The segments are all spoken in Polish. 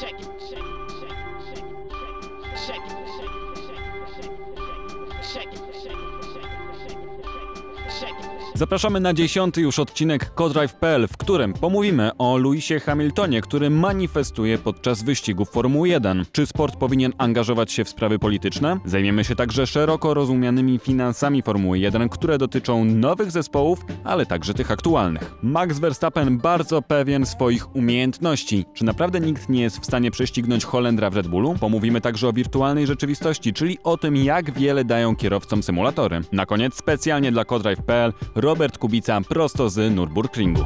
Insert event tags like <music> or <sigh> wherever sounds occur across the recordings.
check it. Zapraszamy na dziesiąty już odcinek Codrive.pl, w którym pomówimy o Lewisie Hamiltonie, który manifestuje podczas wyścigu Formuły 1. Czy sport powinien angażować się w sprawy polityczne? Zajmiemy się także szeroko rozumianymi finansami Formuły 1, które dotyczą nowych zespołów, ale także tych aktualnych. Max Verstappen bardzo pewien swoich umiejętności. Czy naprawdę nikt nie jest w stanie prześcignąć Holendra w Red Bullu? Pomówimy także o wirtualnej rzeczywistości, czyli o tym, jak wiele dają kierowcom symulatory. Na koniec specjalnie dla Codrive.pl Robert Kubica prosto z Nürburgringu.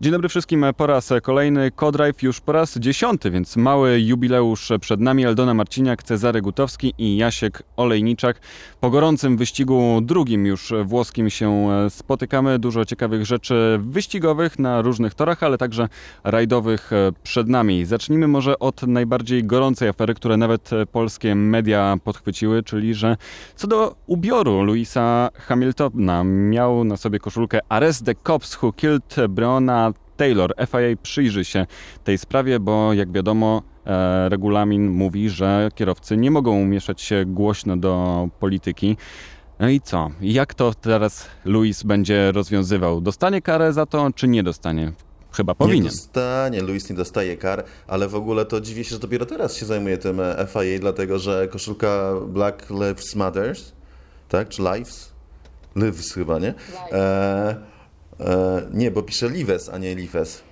Dzień dobry wszystkim po raz kolejny. Codrive już po raz dziesiąty, więc mały jubileusz przed nami. Eldona Marciniak, Cezary Gutowski i Jasiek Olejniczak. Po gorącym wyścigu drugim już włoskim się spotykamy. Dużo ciekawych rzeczy wyścigowych na różnych torach, ale także rajdowych przed nami. Zacznijmy może od najbardziej gorącej afery, które nawet polskie media podchwyciły, czyli że co do ubioru Louisa Hamiltona miał na sobie koszulkę Arrest the Cops Who Killed Breonna Taylor. FIA przyjrzy się tej sprawie, bo jak wiadomo, e, regulamin mówi, że kierowcy nie mogą mieszać się głośno do polityki. No i co? Jak to teraz Luis będzie rozwiązywał? Dostanie karę za to, czy nie dostanie? Chyba powinien. Nie dostanie, Luis nie dostaje kar, ale w ogóle to dziwię się, że dopiero teraz się zajmuje tym e, FIA, dlatego że koszulka Black Lives Matters, tak? Czy Lives? Lives chyba, nie? E, e, nie, bo pisze Lives, a nie Lives.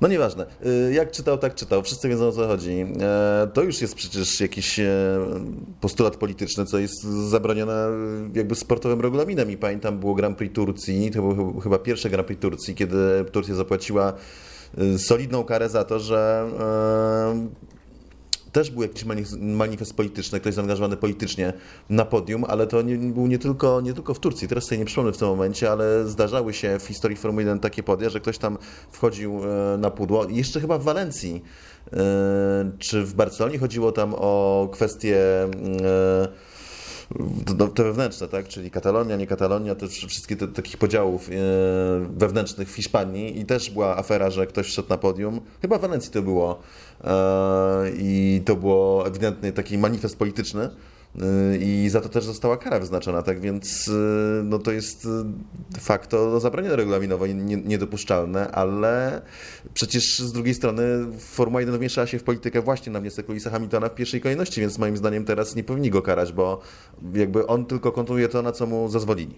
No nieważne. E, Jak czytał, tak czytał. Wszyscy wiedzą o co chodzi. E, To już jest przecież jakiś e, postulat polityczny, co jest zabronione jakby sportowym regulaminem. I pamiętam, było Grand Prix Turcji, to było chyba pierwsze Grand Prix Turcji, kiedy Turcja zapłaciła e, solidną karę za to, że e, też był jakiś manif- manifest polityczny, ktoś zaangażowany politycznie na podium, ale to nie, był nie tylko, nie tylko w Turcji. Teraz sobie nie przypomnę w tym momencie, ale zdarzały się w historii Formuły 1 takie podia, że ktoś tam wchodził e, na pudło. Jeszcze chyba w Walencji e, czy w Barcelonie chodziło tam o kwestie e, te wewnętrzne, tak? Czyli Katalonia, nie Katalonia, te wszystkie te, takich podziałów e, wewnętrznych w Hiszpanii i też była afera, że ktoś wszedł na podium. Chyba w Walencji to było. E, I to było ewidentny taki manifest polityczny. E, I za to też została kara wyznaczona, tak więc e, no to jest e, de facto zabronione regulaminowo i nie- niedopuszczalne, ale przecież z drugiej strony Formuła 1 wmieszała się w politykę właśnie na wniosek Louisa Hamiltona w pierwszej kolejności, więc moim zdaniem teraz nie powinni go karać, bo jakby on tylko kontynuuje to, na co mu zezwolili.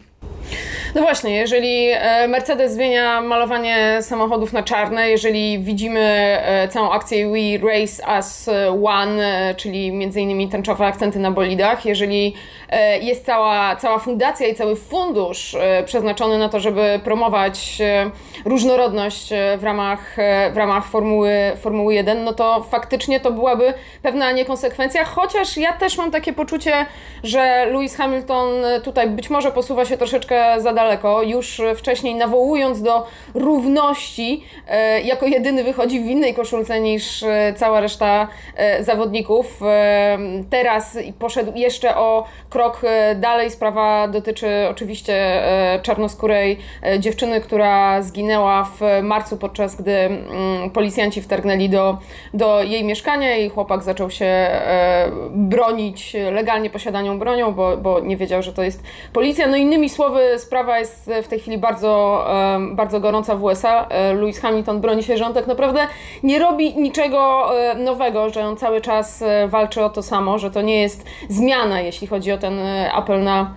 No właśnie, jeżeli e, Mercedes zmienia malowanie samochodów na czarne, jeżeli widzimy e, całą akcję We Race as One, e, czyli między innymi tęczowe akcenty na bolidach, jeżeli e, jest cała, cała fundacja i cały fundusz e, przeznaczony na to, żeby promować e, różnorodność w ramach, w ramach Formuły, Formuły 1, no to faktycznie to byłaby pewna niekonsekwencja, chociaż ja też mam takie poczucie, że Lewis Hamilton tutaj być może posuwa się troszeczkę za daleko, już wcześniej nawołując do równości, jako jedyny wychodzi w innej koszulce niż cała reszta zawodników. Teraz poszedł jeszcze o krok e, dalej. Sprawa dotyczy oczywiście e, czarnoskórej e, dziewczyny, która zginęła w marcu, podczas gdy mm, policjanci wtargnęli do, do jej mieszkania i chłopak zaczął się bronić legalnie posiadaną bronią, bo, bo nie wiedział, że to jest policja. No innymi słowy, sprawa jest w tej chwili bardzo, bardzo gorąca w USA. Lewis Hamilton broni się, że on tak naprawdę nie robi niczego nowego, że on cały czas walczy o to samo, że to nie jest zmiana, jeśli chodzi o ten e, apel na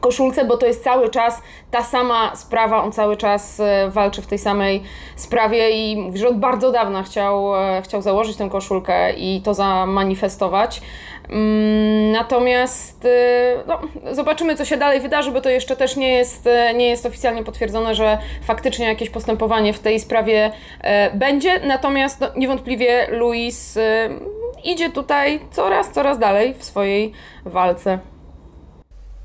koszulce, bo to jest cały czas ta sama sprawa, on cały czas e, walczy w tej samej sprawie i mówi, że od bardzo dawna chciał, e, chciał założyć tę koszulkę i to zamanifestować. Mm, Natomiast no, zobaczymy, co się dalej wydarzy, bo to jeszcze też nie jest, nie jest oficjalnie potwierdzone, że faktycznie jakieś postępowanie w tej sprawie będzie. Natomiast no, niewątpliwie Luis e, idzie tutaj coraz, coraz dalej w swojej walce.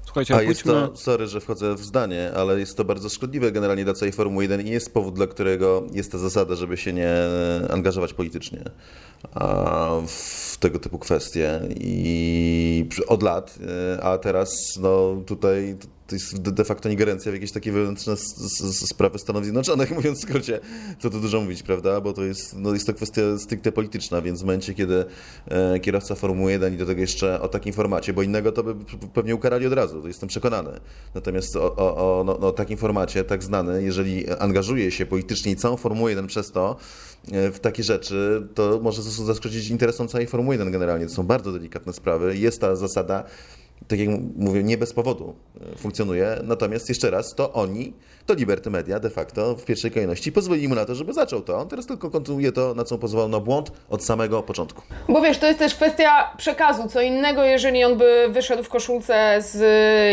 Słuchajcie, A jest pójdźmy... to, sorry, że wchodzę w zdanie, ale jest to bardzo szkodliwe generalnie dla całej Formuły 1 i jest powód, dla którego jest ta zasada, żeby się nie angażować politycznie a, w tego typu kwestie i od lat, e, a teraz no tutaj to jest de facto ingerencja w jakieś takie wewnętrzne sprawy Stanów Zjednoczonych, <laughs> mówiąc w skrócie, co tu dużo mówić, prawda? Bo to jest, no jest to kwestia stricte polityczna, więc w momencie, kiedy e, kierowca Formuły 1 i do tego jeszcze o takim formacie, bo innego to by pewnie ukarali od razu, to jestem przekonany. Natomiast o, o, o no, no, takim formacie, tak znany, jeżeli angażuje się politycznie i całą Formułę 1 przez to, e, w takie rzeczy, to może zaskoczyć interesom całej Formuły 1 generalnie. To są bardzo delikatne sprawy. Jest ta zasada tak jak mówię, nie bez powodu e, funkcjonuje. Natomiast jeszcze raz, to oni, to Liberty Media de facto w pierwszej kolejności pozwolili mu na to, żeby zaczął to. On teraz tylko kontynuuje to, na co pozwolono na błąd od samego początku. Bo wiesz, to jest też kwestia przekazu. Co innego, jeżeli on by wyszedł w koszulce z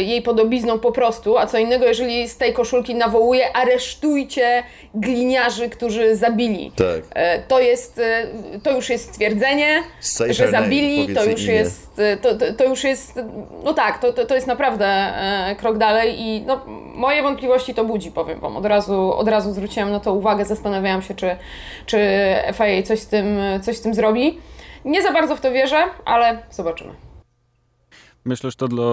jej podobizną po prostu, a co innego, jeżeli z tej koszulki nawołuje aresztujcie gliniarzy, którzy zabili. Tak. E, to jest, e, to już jest stwierdzenie, Say że zabili, name, to już jest, to, to, to już jest no tak, to, to, to jest naprawdę e, krok dalej i no, moje wątpliwości to budzi, powiem Wam. Od razu, od razu zwróciłam na to uwagę, zastanawiałam się, czy, czy FIA coś z, tym, coś z tym zrobi. Nie za bardzo w to wierzę, ale zobaczymy. Myślę, że to dla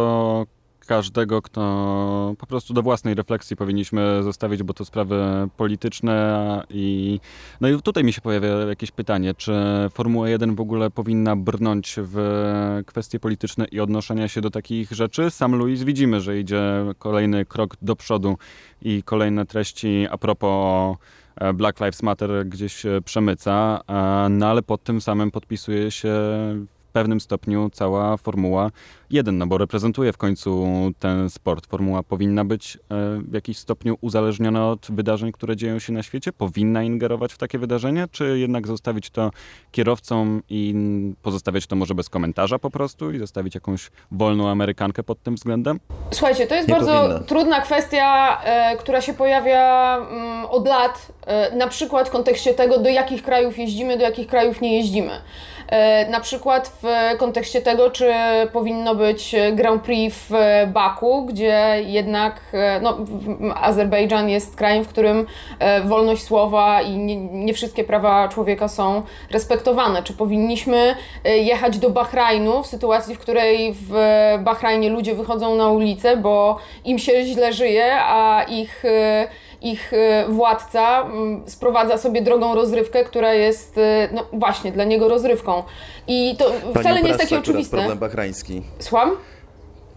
każdego, kto po prostu do własnej refleksji powinniśmy zostawić, bo to sprawy polityczne i no i tutaj mi się pojawia jakieś pytanie, czy Formuła 1 w ogóle powinna brnąć w kwestie polityczne i odnoszenia się do takich rzeczy? Sam Louis widzimy, że idzie kolejny krok do przodu i kolejne treści a propos e, Black Lives Matter gdzieś przemyca, no ale pod tym samym podpisuje się pewnym stopniu cała Formuła 1, no bo reprezentuje w końcu ten sport. Formuła powinna być e, w jakiś stopniu uzależniona od wydarzeń, które dzieją się na świecie? Powinna ingerować w takie wydarzenia, czy jednak zostawić to kierowcom i pozostawiać to może bez komentarza po prostu i zostawić jakąś wolną Amerykankę pod tym względem? Słuchajcie, to jest Nie bardzo powinna. trudna kwestia, e, która się pojawia mm, od lat, e, na przykład w kontekście tego, do jakich krajów jeździmy, do jakich krajów nie jeździmy. E, na przykład w kontekście tego, czy powinno być Grand Prix w Baku, gdzie jednak e, no, Azerbejdżan jest krajem, w którym e, wolność słowa i nie, nie wszystkie prawa człowieka są respektowane. Czy powinniśmy jechać do Bahrajnu w sytuacji, w której w Bahrajnie ludzie wychodzą na ulicę, bo im się źle żyje, a ich ich e, władca mm, sprowadza sobie drogą rozrywkę, która jest e, no właśnie dla niego rozrywką. I to wcale nie jest takie oczywiste. problem bahrański. Słucham?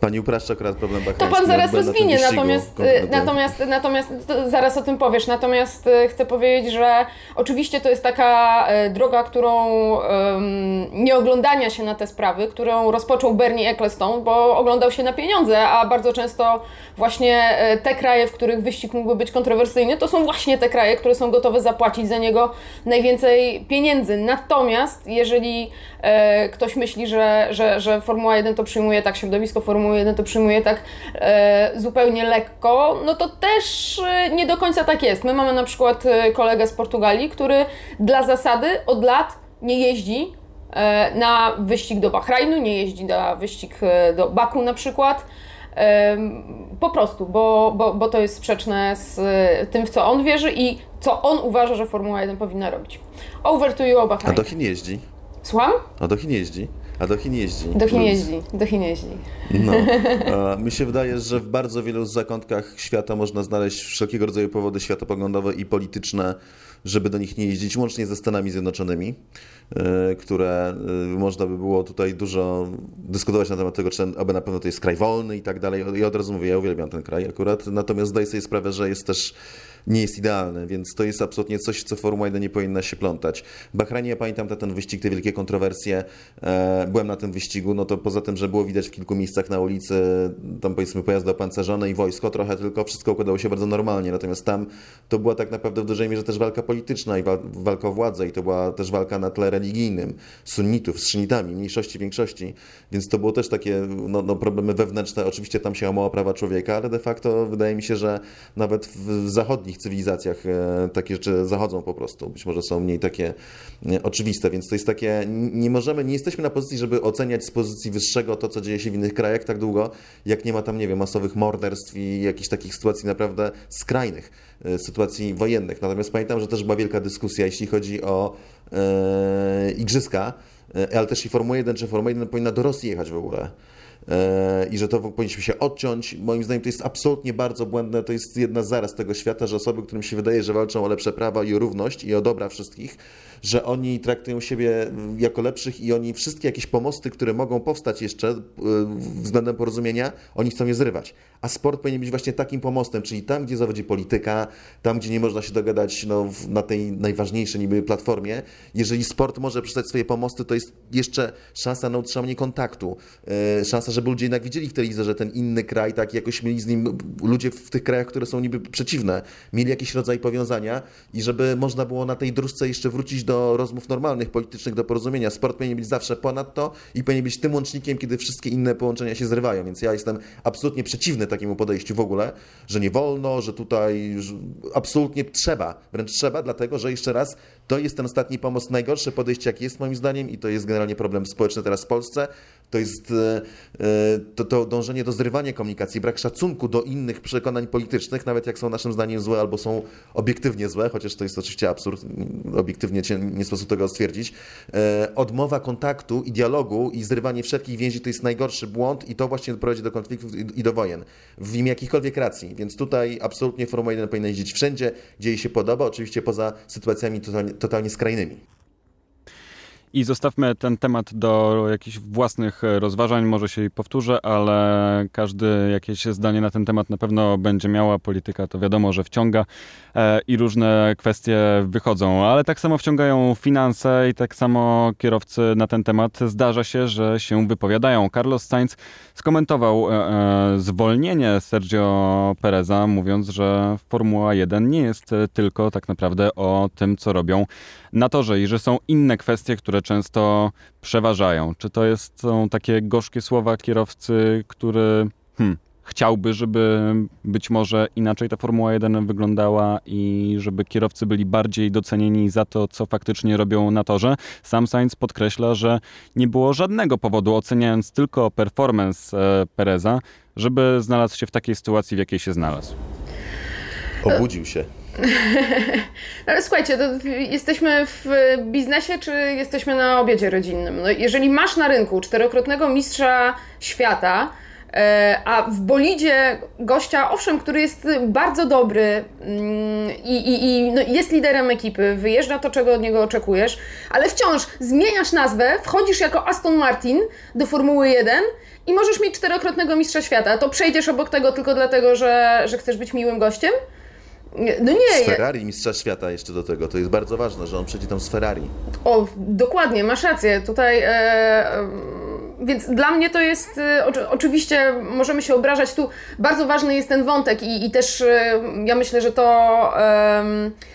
Pani upraszcza akurat problem To pan zaraz rozwinie, na natomiast, y, natomiast, natomiast zaraz o tym powiesz. Natomiast y, chcę powiedzieć, że oczywiście to jest taka y, droga, którą um, nie oglądania się na te sprawy, którą rozpoczął Bernie Ecclestone, bo oglądał się na pieniądze, a bardzo często właśnie te kraje, w których wyścig mógłby być kontrowersyjny, to są właśnie te kraje, które są gotowe zapłacić za niego najwięcej pieniędzy. Natomiast jeżeli e, ktoś myśli, że, że, że Formuła 1 to przyjmuje tak środowisko Formuły jeden to przyjmuje tak e, zupełnie lekko, no to też e, nie do końca tak jest. My mamy na przykład e, kolegę z Portugalii, który dla zasady od lat nie jeździ e, na wyścig do Bahrajnu, nie jeździ na wyścig e, do Baku na przykład. Po prostu, bo, bo, bo to jest sprzeczne z tym, w co on wierzy i co on uważa, że Formuła 1 powinna robić. Over to you o Bahrajnie. A do Chin jeździ? Słucham? A do Chin jeździ? A do Chin jeździ. Do Chin jeździ, do Chin jeździ. No. <laughs> A mi się wydaje, że w bardzo wielu zakątkach świata można znaleźć wszelkiego rodzaju powody światopoglądowe i polityczne, żeby do nich nie jeździć, łącznie ze Stanami Zjednoczonymi, e, które e, można by było tutaj dużo dyskutować na temat tego, czy aby na pewno to jest kraj wolny i tak dalej. Ja od razu mówię, ja uwielbiam ten kraj akurat, natomiast zdaję sobie sprawę, że jest też nie jest idealny, więc to jest absolutnie coś, co Formuła 1 nie powinna się plątać. W Bahrajnie ja pamiętam ten wyścig, te wielkie kontrowersje. E, byłem na tym wyścigu, no to poza tym, że było widać w kilku miejscach na ulicy, tam powiedzmy pojazdy opancerzone i wojsko trochę, tylko wszystko układało się bardzo normalnie. Natomiast tam to była tak naprawdę w dużej mierze też walka polityczna i walka o władzę i to była też walka na tle religijnym, sunnitów z szynitami, mniejszości, większości. Więc to było też takie no, no problemy wewnętrzne. Oczywiście tam się łamało prawa człowieka, ale de facto wydaje mi się, że nawet w zachodnich cywilizacjach e, takie rzeczy zachodzą po prostu. Być może są mniej takie e, oczywiste, więc to jest takie, nie możemy, nie jesteśmy na pozycji, żeby oceniać z pozycji wyższego to, co dzieje się w innych krajach tak długo, jak nie ma tam, nie wiem, masowych morderstw i jakichś takich sytuacji naprawdę skrajnych, e, sytuacji wojennych. Natomiast pamiętam, że też była wielka dyskusja, jeśli chodzi o e, igrzyska, ale też i Formuła 1, czy Formuła 1 powinna do Rosji jechać w ogóle. E, i że to powinniśmy się odciąć. Moim zdaniem to jest absolutnie bardzo błędne, to jest jedna z zaraz tego świata, że osoby, którym się wydaje, że walczą o lepsze prawa i o równość i o dobra wszystkich, że oni traktują siebie jako lepszych i oni wszystkie jakieś pomosty, które mogą powstać jeszcze e, względem porozumienia, oni chcą je zrywać. A sport powinien być właśnie takim pomostem, czyli tam, gdzie zawodzi polityka, tam, gdzie nie można się dogadać no, na tej najważniejszej niby platformie. Jeżeli sport może przeczytać swoje pomosty, to jest jeszcze szansa na utrzymanie kontaktu, e, szansa, żeby ludzie jednak widzieli w telewizorze ten inny kraj, tak jakoś mieli z nim ludzie w tych krajach, które są niby przeciwne, mieli jakiś rodzaj powiązania i żeby można było na tej dróżce jeszcze wrócić do rozmów normalnych, politycznych, do porozumienia. Sport powinien być zawsze ponad to i powinien być tym łącznikiem, kiedy wszystkie inne połączenia się zrywają, więc ja jestem absolutnie przeciwny takiemu podejściu w ogóle, że nie wolno, że tutaj absolutnie trzeba, wręcz trzeba, dlatego że jeszcze raz, to jest ten ostatni pomost, najgorsze podejście, jak jest moim zdaniem i to jest generalnie problem społeczny teraz w Polsce, to jest e, e, to, to dążenie do zrywania komunikacji, brak szacunku do innych przekonań politycznych, nawet jak są naszym zdaniem złe albo są obiektywnie złe, chociaż to jest oczywiście absurd, obiektywnie nie sposób tego stwierdzić. E, odmowa kontaktu i dialogu i zrywanie wszelkich więzi to jest najgorszy błąd i to właśnie prowadzi do konfliktów i do wojen w imię jakichkolwiek racji. Więc tutaj absolutnie Formuła 1 powinna jeździć wszędzie, gdzie jej się podoba, oczywiście poza sytuacjami totalnie, skrajnymi. I zostawmy ten temat do jakichś własnych e, rozważań, może się powtórzę, ale każdy jakieś zdanie na ten temat na pewno będzie miała. Polityka to wiadomo, że wciąga e, i różne kwestie wychodzą, ale tak samo wciągają finanse i tak samo kierowcy na ten temat zdarza się, że się wypowiadają. Carlos Sainz skomentował e, zwolnienie Sergio Pereza, mówiąc, że Formuła 1 nie jest tylko tak naprawdę o tym, co robią na torze i że są inne kwestie, które często przeważają. Czy to jest, są takie gorzkie słowa kierowcy, który hmm, chciałby, żeby być może inaczej ta Formuła 1 wyglądała i żeby kierowcy byli bardziej docenieni za to, co faktycznie robią na torze. Sam Sainz podkreśla, że nie było żadnego powodu, oceniając tylko performance e, Pereza, żeby znalazł się w takiej sytuacji, w jakiej się znalazł. Obudził się. <laughs> Ale słuchajcie, jesteśmy w biznesie, czy jesteśmy na obiedzie rodzinnym? No, jeżeli masz na rynku czterokrotnego mistrza świata, e, a w bolidzie gościa, owszem, który jest bardzo dobry mm, i, i, i no jest liderem ekipy, wyjeżdża to, czego od niego oczekujesz, ale wciąż zmieniasz nazwę, wchodzisz jako Aston Martin do Formuły 1 i możesz mieć czterokrotnego mistrza świata. To przejdziesz obok tego tylko dlatego, że, że chcesz być miłym gościem? No nie. Z Ferrari mistrza świata jeszcze do tego. To jest bardzo ważne, że on przejdzie tam z Ferrari. O, dokładnie, masz rację. Tutaj. E, e, więc dla mnie to jest, e, oczywiście możemy się obrażać, tu bardzo ważny jest ten wątek i, i też e, ja myślę, że to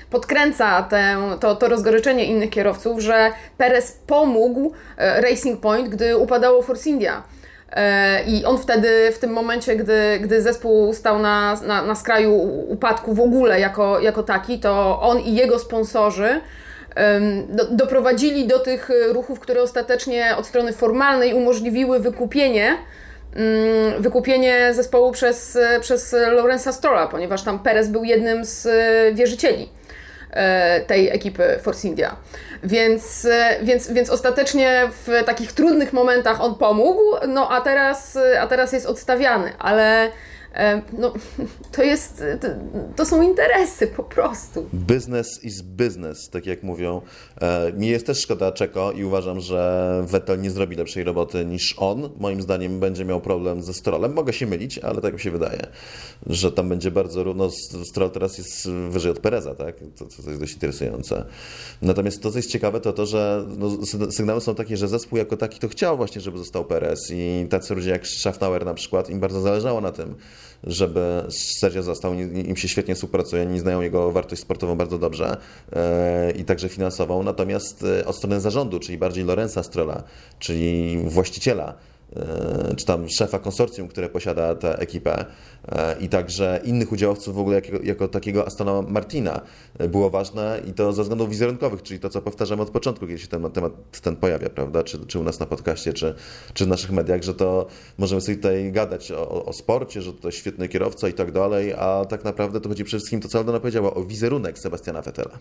podkręca tę, to, to rozgoryczenie innych kierowców, że Perez pomógł Racing Point, gdy upadało Force India. E, I on wtedy, w tym momencie, gdy, gdy zespół stał na, na, na skraju upadku w ogóle jako, jako taki, to on i jego sponsorzy do, doprowadzili do tych ruchów, które ostatecznie od strony formalnej umożliwiły wykupienie mm, wykupienie zespołu przez, przez Lorenza Strolla, ponieważ tam Perez był jednym z wierzycieli. E, tej ekipy Force India. Więc, e, więc, więc ostatecznie w takich trudnych momentach on pomógł, no a teraz, a teraz jest odstawiany, ale E, no, <laughs> to jest, to, to, są interesy po prostu. Business is business, tak jak mówią. E, mi jest też szkoda Czeko i uważam, że Vettel nie zrobi lepszej roboty niż on. Moim zdaniem będzie miał problem ze Strollem. Mogę się mylić, ale tak mi się wydaje, że tam będzie bardzo równo. Stroll teraz jest wyżej od Pereza, tak? To, to jest dość interesujące. Natomiast to, co jest ciekawe, to to, że no, sygnały są takie, że zespół jako taki to chciał właśnie, żeby został Perez i tacy ludzie jak Schaffnauer na przykład, im bardzo zależało na tym, żeby Sergio został. Im się świetnie współpracuje, oni znają jego wartość sportową bardzo dobrze e, i także finansową. Natomiast e, od strony zarządu, czyli bardziej Lorenza Strola, czyli właściciela, czy tam szefa konsorcjum, które posiada tę ekipę e, i także innych udziałowców w ogóle jako, jako takiego Astona Martina e, było ważne i to ze względów wizerunkowych, czyli to, co powtarzamy od początku, kiedy się ten temat ten pojawia, prawda, czy, czy u nas na podcaście, czy, czy w naszych mediach, że to możemy sobie tutaj gadać o, o sporcie, że to świetny kierowca i tak dalej, a tak naprawdę to chodzi przede wszystkim to, co Aldona powiedziała, o wizerunek Sebastiana Vettela.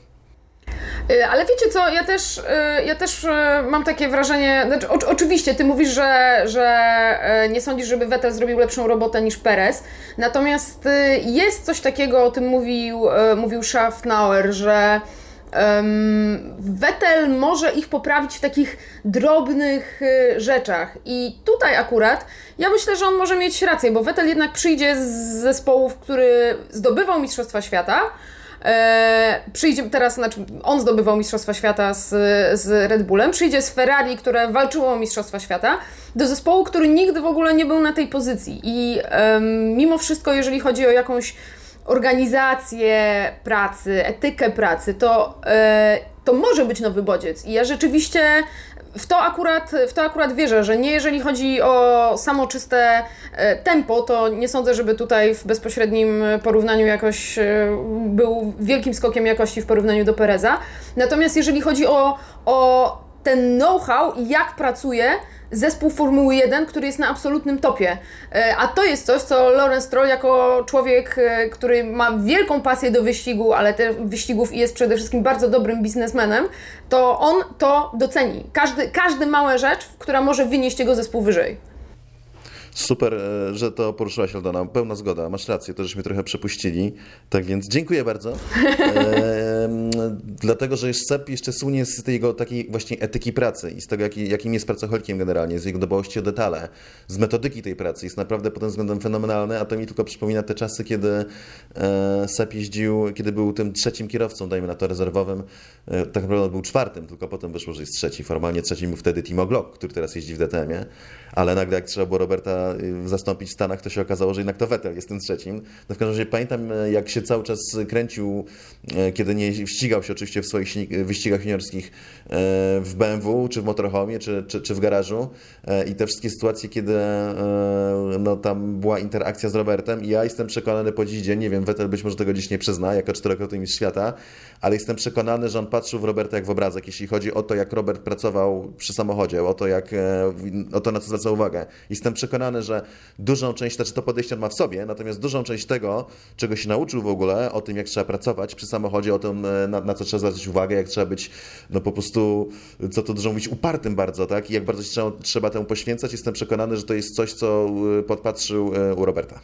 Y, ale wiecie co, ja też, y, ja też y, mam takie wrażenie, znaczy, o, oczywiście ty mówisz, że, że nie sądzisz, żeby Vettel zrobił lepszą robotę niż Perez, natomiast jest coś takiego, o tym mówił, mówił Schaffnauer, że um, Vettel może ich poprawić w takich drobnych rzeczach. I tutaj akurat ja myślę, że on może mieć rację, bo Vettel jednak przyjdzie z zespołów, który zdobywał Mistrzostwa Świata, E, przyjdzie teraz, znaczy on zdobywał Mistrzostwa Świata z, z Red Bullem, przyjdzie z Ferrari, które walczyło o Mistrzostwa Świata, do zespołu, który nigdy w ogóle nie był na tej pozycji. I e, mimo wszystko, jeżeli chodzi o jakąś organizację pracy, etykę pracy, to, e, to może być nowy bodziec. I ja rzeczywiście w to, akurat, w to akurat wierzę, że nie jeżeli chodzi o samo czyste e, tempo, to nie sądzę, żeby tutaj w bezpośrednim porównaniu jakoś e, był wielkim skokiem jakości w porównaniu do Pereza. Natomiast jeżeli chodzi o, o ten know-how jak pracuje, zespół Formuły 1, który jest na absolutnym topie. E, a to jest coś, co Lorenz Stroll jako człowiek, e, który ma wielką pasję do wyścigu, ale też wyścigów i jest przede wszystkim bardzo dobrym biznesmenem, to on to doceni. Każdy, każdy mała rzecz, która może wynieść jego zespół wyżej. Super, e, że to poruszyłaś, Aldona. Pełna zgoda, masz rację, to żeśmy trochę przepuścili. Tak więc dziękuję bardzo. E, <laughs> dlatego, że Sep jeszcze słynie z tej jego takiej właśnie etyki pracy i z tego, jaki, jakim jest pracocholikiem generalnie, z jego dbałości o detale, z metodyki tej pracy. Jest naprawdę pod tym względem fenomenalny, a to mi tylko przypomina te czasy, kiedy e, Sep jeździł, kiedy był tym trzecim kierowcą, dajmy na to rezerwowym. E, tak naprawdę był czwartym, tylko potem wyszło, że jest trzeci. Formalnie trzecim był wtedy Timo Glock, który teraz jeździ w DTM-ie, ale nagle jak trzeba było Roberta Y, zastąpić w Stanach, to się okazało, że jednak to Vettel jest tym trzecim. No w każdym razie pamiętam, e, jak się cały czas kręcił, e, kiedy nie ścigał się oczywiście w swoich wyścigach juniorskich w BMW, czy w motorhomie, czy, czy, czy w garażu i te wszystkie sytuacje, kiedy no, tam była interakcja z Robertem i ja jestem przekonany po dziś dzień, nie wiem, Vettel być może tego dziś nie przyzna, jako czterokrotny mistrz świata, ale jestem przekonany, że on patrzył w Roberta jak w obrazek, jeśli chodzi o to, jak Robert pracował przy samochodzie, o to, jak, o to na co zwraca uwagę. Jestem przekonany, przekonany, że dużą część, znaczy to podejście on ma w sobie, natomiast dużą część tego, czego się nauczył w ogóle, o tym, jak trzeba pracować przy samochodzie, o tym, e, na, na co trzeba zwracać uwagę, jak trzeba być, no po prostu, co to dużo mówić, upartym bardzo, tak? I jak bardzo się trzeba, trzeba temu poświęcać. Jestem przekonany, że to jest coś, co e, podpatrzył e, u Roberta.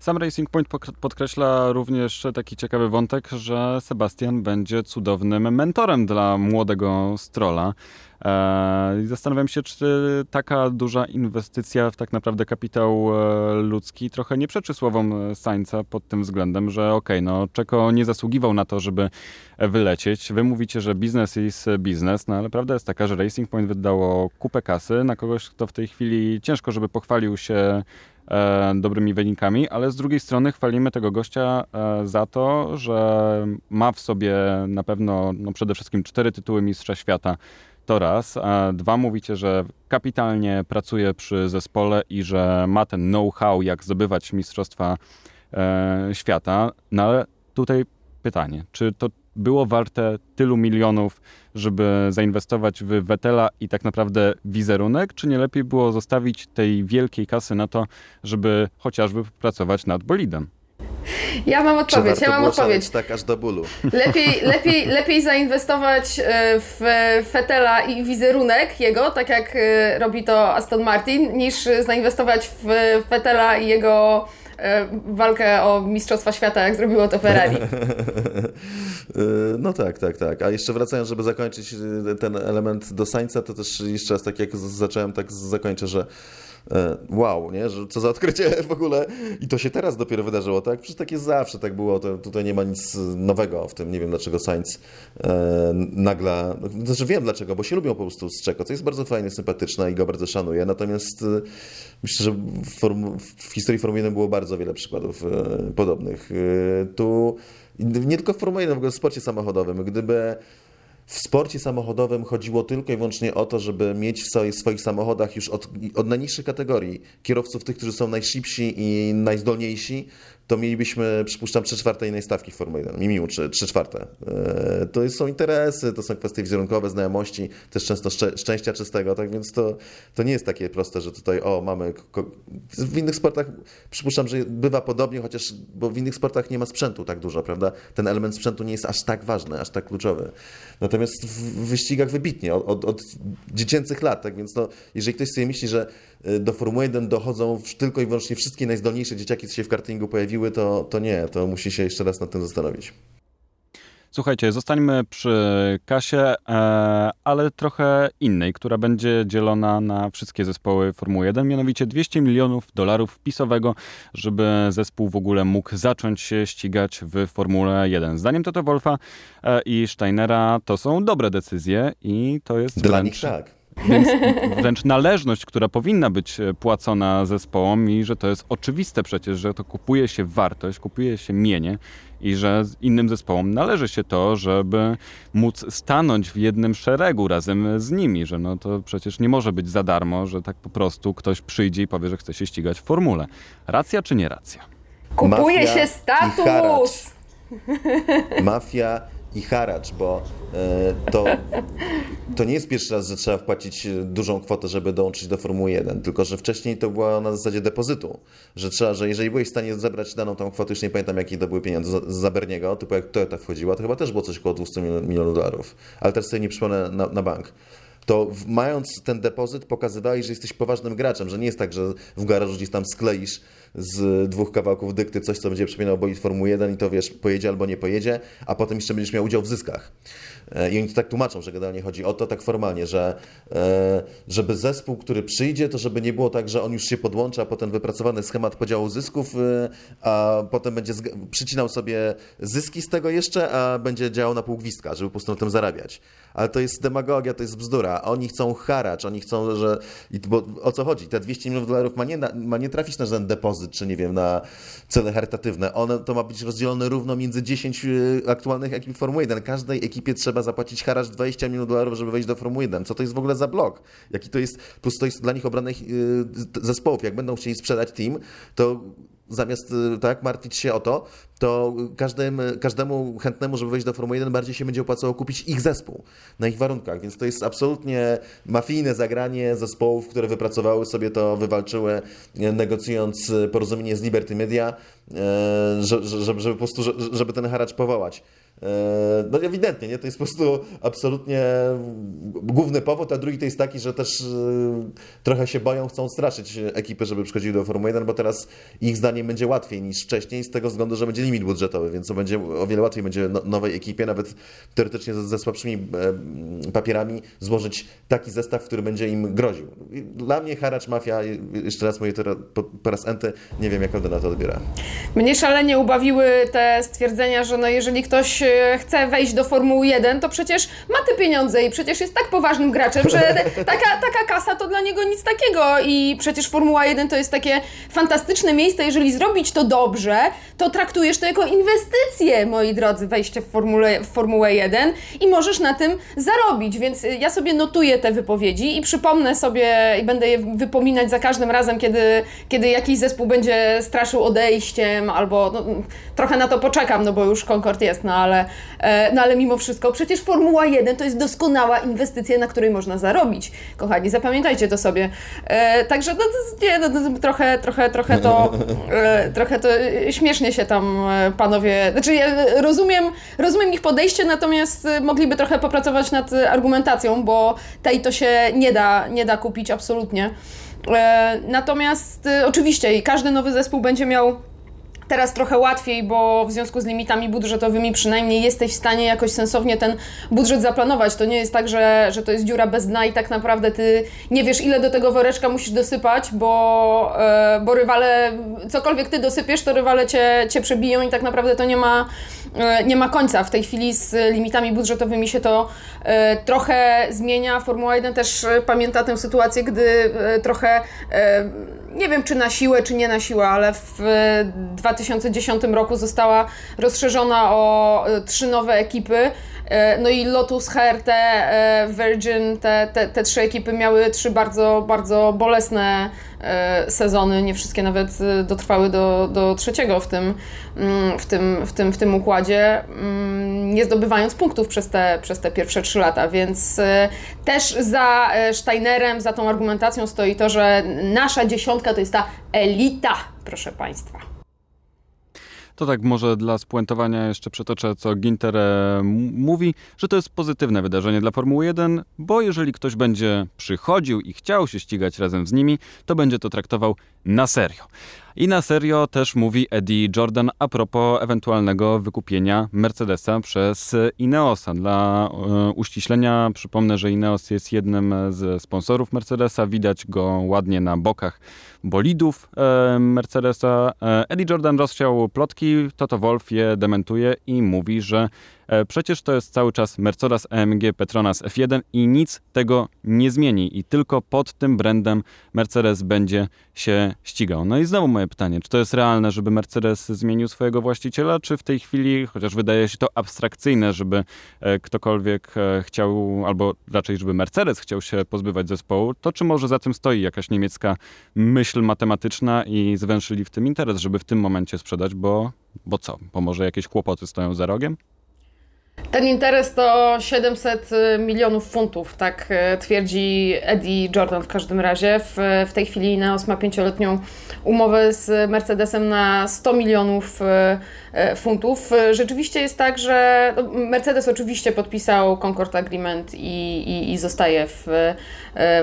Sam Racing Point podkreśla również taki ciekawy wątek, że Sebastian będzie cudownym mentorem dla młodego Strola. E, I zastanawiam się, czy taka duża inwestycja w tak naprawdę kapitał e, ludzki trochę nie przeczy słowom Sańca pod tym względem, że okej, okay, no Czeko nie zasługiwał na to, żeby wylecieć. Wy mówicie, że biznes jest biznes, no ale prawda jest taka, że Racing Point wydało kupę kasy na kogoś, kto w tej chwili ciężko, żeby pochwalił się e, dobrymi wynikami, ale z drugiej strony chwalimy tego gościa e, za to, że ma w sobie na pewno no przede wszystkim cztery tytuły Mistrza Świata. To raz. A dwa, mówicie, że kapitalnie pracuje przy zespole i że ma ten know-how, jak zdobywać Mistrzostwa e, Świata. No ale tutaj pytanie, czy to było warte tylu milionów, żeby zainwestować w Wetela i tak naprawdę wizerunek, czy nie lepiej było zostawić tej wielkiej kasy na to, żeby chociażby pracować nad bolidem? Ja mam odpowiedź, ja mam odpowiedź. tak aż do bólu. Lepiej, <laughs> lepiej, lepiej zainwestować e, w Fetela i wizerunek jego, tak jak e, robi to Aston Martin, niż zainwestować w Fetela i jego E, walkę o Mistrzostwa Świata, jak zrobiło to Ferrari. <laughs> No tak, tak, tak. A jeszcze wracając, żeby zakończyć ten element do Sańca, to też jeszcze raz tak jak zacząłem, tak zakończę, że wow, nie? Że co za odkrycie <laughs> w ogóle. I to się teraz dopiero wydarzyło, tak? Przecież tak jest zawsze, tak było. To, tutaj nie ma nic nowego w tym. Nie wiem, dlaczego Sainz e, nagle... Znaczy wiem dlaczego, bo się lubią po prostu z Czeko, co jest bardzo fajne, sympatyczne i go bardzo szanuję. Natomiast e, myślę, że w, form, w historii Formuły 1 było bardzo wiele przykładów e, podobnych. E, tu nie tylko w Formule 1, w ogóle w sporcie samochodowym. Gdyby w sporcie samochodowym chodziło tylko i wyłącznie o to, żeby mieć w swoich, samochodach już od, od najniższych kategorii kierowców, tych, którzy są najszybsi i najzdolniejsi, to mielibyśmy, przypuszczam, 3 czwarte innej stawki w Formule 1, minimum 3, 3 czwarte. E, to są interesy, to są kwestie wizerunkowe, znajomości, też często szczę, szczęścia czystego, tak więc to, to nie jest takie proste, że tutaj o, mamy... W innych sportach przypuszczam, że bywa podobnie, chociaż, bo w innych sportach nie ma sprzętu tak dużo, prawda? Ten element sprzętu nie jest aż tak ważny, aż tak kluczowy. Natomiast w wyścigach wybitnie, od, od, od dziecięcych lat, tak więc no, jeżeli ktoś sobie myśli, że do Formuły 1 dochodzą tylko i wyłącznie wszystkie najzdolniejsze dzieciaki, co się w kartingu pojawiły, to, to nie, to musi się jeszcze raz nad tym zastanowić. Słuchajcie, zostańmy przy kasie, e, ale trochę innej, która będzie dzielona na wszystkie zespoły Formuły 1, mianowicie 200 milionów dolarów wpisowego, żeby zespół w ogóle mógł zacząć się ścigać w Formule 1. Zdaniem Toto Wolfa e, i Steinera to są dobre decyzje i to jest Dla wręcz... nich tak. Więc <laughs> wręcz należność, która powinna być płacona zespołom i że to jest oczywiste przecież, że to kupuje się wartość, kupuje się mienie i że innym zespołom należy się to, żeby móc stanąć w jednym szeregu razem z nimi, że no to przecież nie może być za darmo, że tak po prostu ktoś przyjdzie i powie, że chce się ścigać w formule. Racja czy nie racja? Kupuje Mafia się status! Mafia i haracz, bo e, to, <laughs> to nie jest pierwszy raz, że trzeba wpłacić dużą kwotę, żeby dołączyć do Formuły 1, tylko że wcześniej to było na zasadzie depozytu, że trzeba, że jeżeli byłeś w stanie zebrać daną tą kwotę, już nie pamiętam jakie to były pieniądze z Zaberniego, typu jak Toyota wchodziła, to chyba też było coś około 200 milionów dolarów, ale teraz sobie nie przypomnę na, na bank. To mając ten depozyt pokazywałeś, że jesteś poważnym graczem, że nie jest tak, że w garażu gdzieś tam skleisz z dwóch kawałków dykty coś, co będzie przypominało bolid Formuły 1 i to wiesz, pojedzie albo nie pojedzie, a potem jeszcze będziesz miał udział w zyskach. E, I oni to tak tłumaczą, że generalnie chodzi o to tak formalnie, że e, żeby zespół, który przyjdzie, to żeby nie było tak, że on już się podłącza, potem wypracowany schemat podziału zysków, e, a potem będzie przycinał sobie zyski z tego jeszcze, a będzie działał na pół gwizdka, żeby po prostu na tym zarabiać. Ale to jest demagogia, to jest bzdura. Oni chcą haracz, oni chcą, że... Bo o co chodzi? Te 200 milionów dolarów ma nie, ma nie trafić na żaden depozyt, czy nie wiem, na cele charytatywne. One, to ma być rozdzielone równo między 10 aktualnych ekip Formuły 1. Każdej ekipie trzeba trzeba zapłacić haracz 20 milionów dolarów, żeby wejść do Formuły 1. Co to jest w ogóle za blok? Jaki to jest, plus to jest dla nich obranych y, zespołów. Jak będą chcieli sprzedać team, to zamiast y, tak martwić się o to, to każdym, każdemu chętnemu, żeby wejść do Formuły 1, bardziej się będzie opłacało kupić ich zespół na ich warunkach. Więc to jest absolutnie mafijne zagranie zespołów, które wypracowały sobie to, wywalczyły, negocjując porozumienie z Liberty Media, żeby, żeby po prostu, żeby ten haracz powołać. E, no ewidentnie, nie? To jest po prostu absolutnie główny powód, a drugi to jest taki, że też e, trochę się boją, chcą straszyć ekipy, żeby przychodziły do Formuły 1, bo teraz ich zdaniem będzie łatwiej niż wcześniej z tego względu, że będzie limit budżetowy, więc to będzie o wiele łatwiej będzie no, nowej ekipie, nawet teoretycznie ze, słabszymi e, papierami złożyć taki zestaw, który będzie im groził. Dla mnie haracz mafia, jeszcze raz mówię to po raz enty, nie wiem jak on na to odbiera. Mnie szalenie ubawiły te stwierdzenia, że no jeżeli ktoś chce wejść do Formuły 1, to przecież ma te pieniądze i przecież jest tak poważnym graczem, że taka, taka kasa to dla niego nic takiego. I przecież Formuła 1 to jest takie fantastyczne miejsce, jeżeli zrobić to dobrze, to traktujesz to jako inwestycję, moi drodzy, wejście w, Formule, w Formułę 1 i możesz na tym zarobić, więc ja sobie notuję te wypowiedzi i przypomnę sobie i będę je wypominać za każdym razem, kiedy, kiedy jakiś zespół będzie straszył odejściem albo no, trochę na to poczekam, no bo już Concord jest, no ale E, no ale mimo wszystko, przecież Formuła 1 to jest doskonała inwestycja, na której można zarobić. Kochani, zapamiętajcie to sobie. E, także no, nie, no, trochę, trochę, trochę to, e, trochę to śmiesznie się tam panowie, znaczy ja rozumiem, rozumiem ich podejście, natomiast mogliby trochę popracować nad argumentacją, bo tej to się nie da, nie da kupić absolutnie. Natomiast oczywiście każdy nowy zespół będzie miał teraz trochę łatwiej, bo w związku z limitami budżetowymi przynajmniej jesteś w stanie jakoś sensownie ten budżet zaplanować. To nie jest tak, że, że to jest dziura bez dna i tak naprawdę ty nie wiesz, ile do tego woreczka musisz dosypać, bo, e, bo rywale, cokolwiek ty dosypiesz, to rywale cię, cię przebiją i tak naprawdę to nie ma, nie ma końca. W tej chwili z limitami budżetowymi się to e, trochę zmienia. Formuła 1 też pamięta tę sytuację, gdy trochę nie wiem czy na siłę, czy nie na siłę, ale w 2010 roku została rozszerzona o e, trzy nowe ekipy no i Lotus, HRT, Virgin, te, te, te trzy ekipy miały trzy bardzo, bardzo bolesne sezony, nie wszystkie nawet dotrwały do, do trzeciego w tym, mm, w, tym, w, tym, w tym układzie, mm, nie zdobywając punktów przez te, przez te pierwsze trzy lata, więc też za Steinerem, za tą argumentacją stoi to, że nasza dziesiątka to jest ta elita, proszę Państwa. To tak może dla spuentowania jeszcze przetoczę, co Ginter e, mówi, że to jest pozytywne wydarzenie dla Formuły 1, bo jeżeli ktoś będzie przychodził i chciał się ścigać razem z nimi, to będzie to traktował na serio. I na serio też mówi Eddie Jordan a propos ewentualnego wykupienia Mercedesa przez Ineosa. Dla e, uściślenia przypomnę, że Ineos jest jednym z sponsorów Mercedesa. Widać go ładnie na bokach bolidów e, Mercedesa. E, Eddie Jordan rozsiał plotki, Toto Wolf je dementuje i mówi, że przecież to jest cały czas Mercedes AMG Petronas F1 i nic tego nie zmieni i tylko pod tym brandem Mercedes będzie się ścigał. No i znowu moje pytanie, czy to jest realne, żeby Mercedes zmienił swojego właściciela, czy w tej chwili, chociaż wydaje się to abstrakcyjne, żeby e, ktokolwiek e, chciał, albo raczej, żeby Mercedes chciał się pozbywać zespołu, to czy może za tym stoi jakaś niemiecka myśl matematyczna i zwęszyli w tym interes, żeby w tym momencie sprzedać, bo, bo co? Bo może jakieś kłopoty stoją za rogiem? Ten interes to 700 y, milionów funtów, tak y, twierdzi Eddie Jordan w każdym razie. W, w tej chwili Ineos ma pięcioletnią umowę z Mercedesem na 100 milionów y, funtów. Rzeczywiście jest tak, że no, Mercedes oczywiście podpisał Concord Agreement i, i, i zostaje w,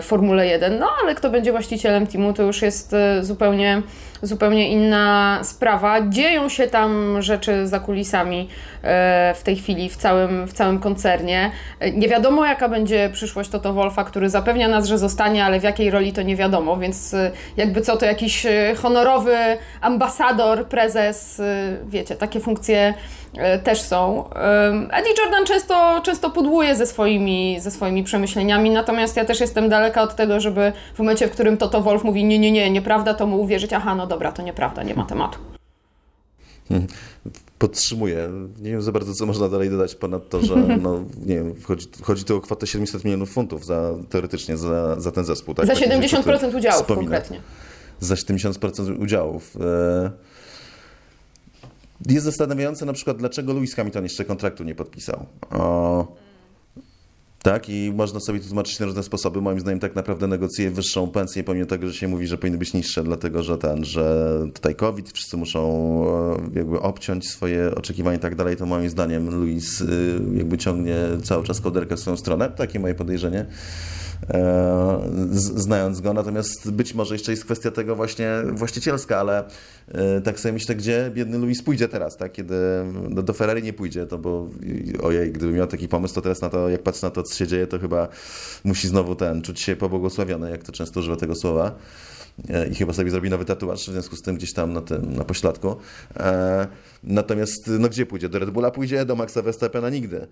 w Formule 1, no ale kto będzie właścicielem teamu to już jest zupełnie zupełnie inna sprawa. Dzieją się tam rzeczy za kulisami e, w tej chwili w całym, w całym koncernie. E, nie wiadomo, jaka będzie przyszłość Toto Wolfa, który zapewnia nas, że zostanie, ale w jakiej roli to nie wiadomo, więc e, jakby co to jakiś honorowy ambasador, prezes, wiecie, takie funkcje też są. Eddie Jordan często, często pudłuje ze swoimi, ze swoimi przemyśleniami, natomiast ja też jestem daleka od tego, żeby w momencie, w którym Toto Wolf mówi nie, nie, nie, nieprawda, to mu uwierzyć, aha, no dobra, to nieprawda, nie ma tematu. Hmm. Podtrzymuję. Nie wiem za bardzo, co można dalej dodać ponad to, że <laughs> no, nie wiem, chodzi, chodzi tu o kwotę 700 milionów funtów za, teoretycznie za, za ten zespół. Tak? Za 70% tak, udziałów wspomina. konkretnie. Za 70% udziałów. E, jest zastanawiające na przykład, dlaczego Lewis Hamilton jeszcze kontraktu nie podpisał. O, tak, i można sobie to tłumaczyć na różne sposoby. Moim zdaniem tak naprawdę negocjuje wyższą pensję, pomimo tego, że się mówi, że powinny być niższe, dlatego że ten, że tutaj COVID, wszyscy muszą e, jakby obciąć swoje oczekiwania i tak dalej, to moim zdaniem Luis y, jakby ciągnie cały czas koderkę w swoją stronę. Takie moje podejrzenie. E, znając go. Natomiast być może jeszcze jest kwestia tego właśnie właścicielska, ale e, tak sobie myślę, gdzie biedny Luis pójdzie teraz, tak? kiedy no, do Ferrari nie pójdzie, to bo ojej, gdyby miał taki pomysł, to teraz na to, jak patrzę na to, co się dzieje, to chyba musi znowu ten, czuć się pobłogosławiony, jak to często używa tego słowa e, i chyba sobie zrobi nowy tatuaż, w związku z tym gdzieś tam na tym, na pośladku. natomiast, no gdzie pójdzie? Do Red Bulla pójdzie, do Maxa Verstappena nigdy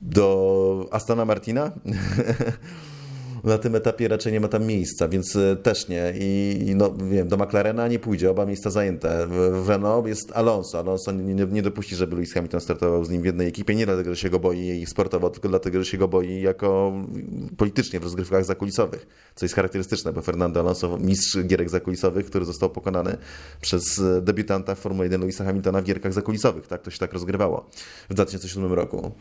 do Astana Martina. <laughs> na tym etapie raczej nie ma tam miejsca, więc e, też nie. I, no, wiem, do McLarena nie pójdzie, oba miejsca zajęte. W Renault jest Alonso. Alonso nie, nie, nie dopuści, żeby Lewis Hamilton startował z nim w jednej ekipie, nie dlatego, że się go boi sportowo, tylko dlatego, że się go boi jako politycznie w rozgrywkach zakulisowych, co jest charakterystyczne, bo Fernando Alonso, mistrz gierek zakulisowych, który został pokonany przez e, debiutanta w Formule 1 Lewisa Hamiltona w gierkach zakulisowych. Tak, to się tak rozgrywało w 2007 roku.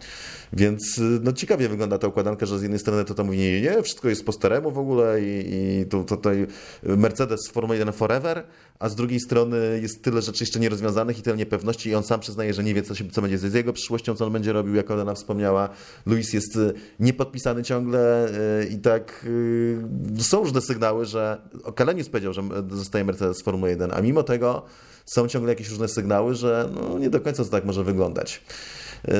Więc e, no, ciekawie wygląda ta układanka, że z jednej strony to tam mówi, nie, nie, wszystko jest po staremu w ogóle i, i tu, tutaj Mercedes Formuła 1 Forever, a z drugiej strony jest tyle rzeczy jeszcze nierozwiązanych i tyle niepewności i on sam przyznaje, że nie wie, co, się, co będzie z jego przyszłością, co on będzie robił, jak ona wspomniała. Luis jest y, niepodpisany ciągle y, i tak y, są różne sygnały, że Kalenius powiedział, że zostaje Mercedes Formuła 1, a mimo tego są ciągle jakieś różne sygnały, że no, nie do końca to tak może wyglądać.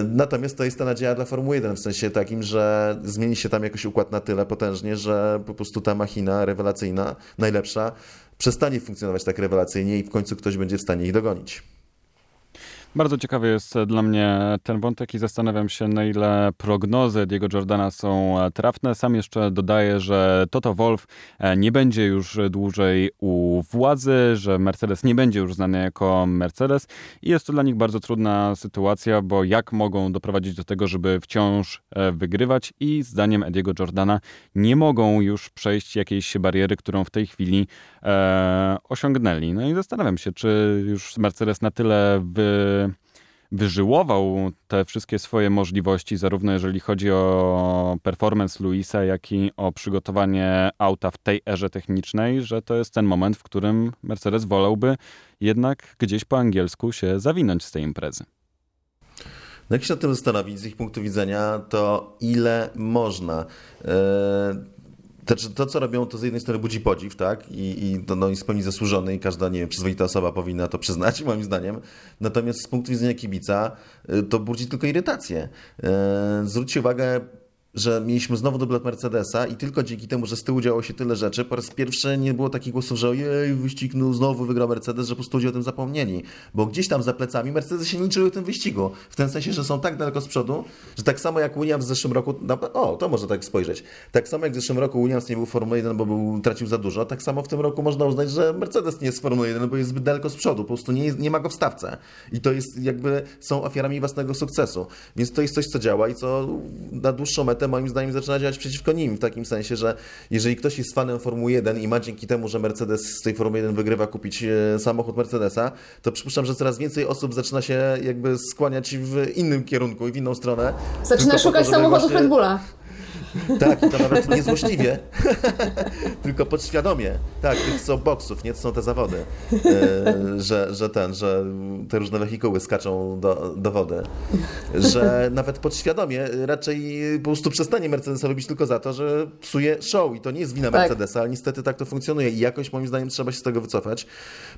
Natomiast to jest ta nadzieja dla Formuły 1 w sensie takim, że zmieni się tam jakoś układ na tyle potężnie, że po prostu ta machina rewelacyjna, najlepsza, przestanie funkcjonować tak rewelacyjnie i w końcu ktoś będzie w stanie ich dogonić. Bardzo ciekawy jest dla mnie ten wątek i zastanawiam się, na ile prognozy Diego Jordana są trafne. Sam jeszcze dodaję, że Toto Wolf e, nie będzie już dłużej u władzy, że Mercedes nie będzie już znany jako Mercedes i jest to dla nich bardzo trudna sytuacja, bo jak mogą doprowadzić do tego, żeby wciąż e, wygrywać i zdaniem Ediego Jordana nie mogą już przejść jakiejś bariery, którą w tej chwili e, osiągnęli. No i zastanawiam się, czy już Mercedes na tyle wy, wyżyłował te wszystkie swoje możliwości, zarówno jeżeli chodzi o performance Luisa, jak i o przygotowanie auta w tej erze technicznej, że to jest ten moment, w którym Mercedes wolałby jednak gdzieś po angielsku się zawinąć z tej imprezy. No jak się nad tym zastanowić z ich punktu widzenia, to ile można. Yy to, to, co robią, to z jednej strony budzi podziw, tak? I, i to no, jest pełni zasłużony i każda, nie wiem, przyzwoita osoba powinna to przyznać, <laughs> moim zdaniem. Natomiast z punktu widzenia kibica y, to budzi tylko irytację. Y, zwróćcie uwagę, że mieliśmy znowu dublet Mercedesa i tylko dzięki temu, że z tyłu działo się tyle rzeczy, po raz pierwszy nie było takich głosów, że ojej, wyścig no, znowu wygrał Mercedes, że po prostu ludzie o tym zapomnieli. Bo gdzieś tam za plecami Mercedes się w tym wyścigu. W tym sensie, że są tak daleko z przodu, że tak samo jak Williams w zeszłym roku, o, to można tak spojrzeć. Tak samo jak w zeszłym roku Williams nie był w Formule 1, bo był, tracił za dużo, tak samo w tym roku można uznać, że Mercedes nie jest w Formule 1, bo jest zbyt daleko z przodu, po prostu nie, jest, nie ma go w stawce. I to jest jakby, są ofiarami własnego sukcesu. Więc to jest coś, co działa i co na dłuższą metę moim zdaniem zaczyna działać przeciwko nim, w takim sensie, że jeżeli ktoś jest fanem Formuły 1 i ma dzięki temu, że Mercedes z tej Formuły 1 wygrywa, kupić e, samochód Mercedesa, to przypuszczam, że coraz więcej osób zaczyna się jakby skłaniać w innym kierunku i w inną stronę. Zaczyna szukać to, samochodów właśnie... Red Bulla. <laughs> Tak, i to nawet nie złośliwie, <laughs> tylko podświadomie. Tak, tych są boksów, nie? To są te zawody, e, że, że ten, że te różne wehikuły skaczą do, do wody. Że nawet podświadomie raczej po prostu przestanie Mercedesa robić tylko za to, że psuje show i to nie jest wina tak. Mercedesa, ale niestety tak to funkcjonuje i jakoś moim zdaniem trzeba się z tego wycofać.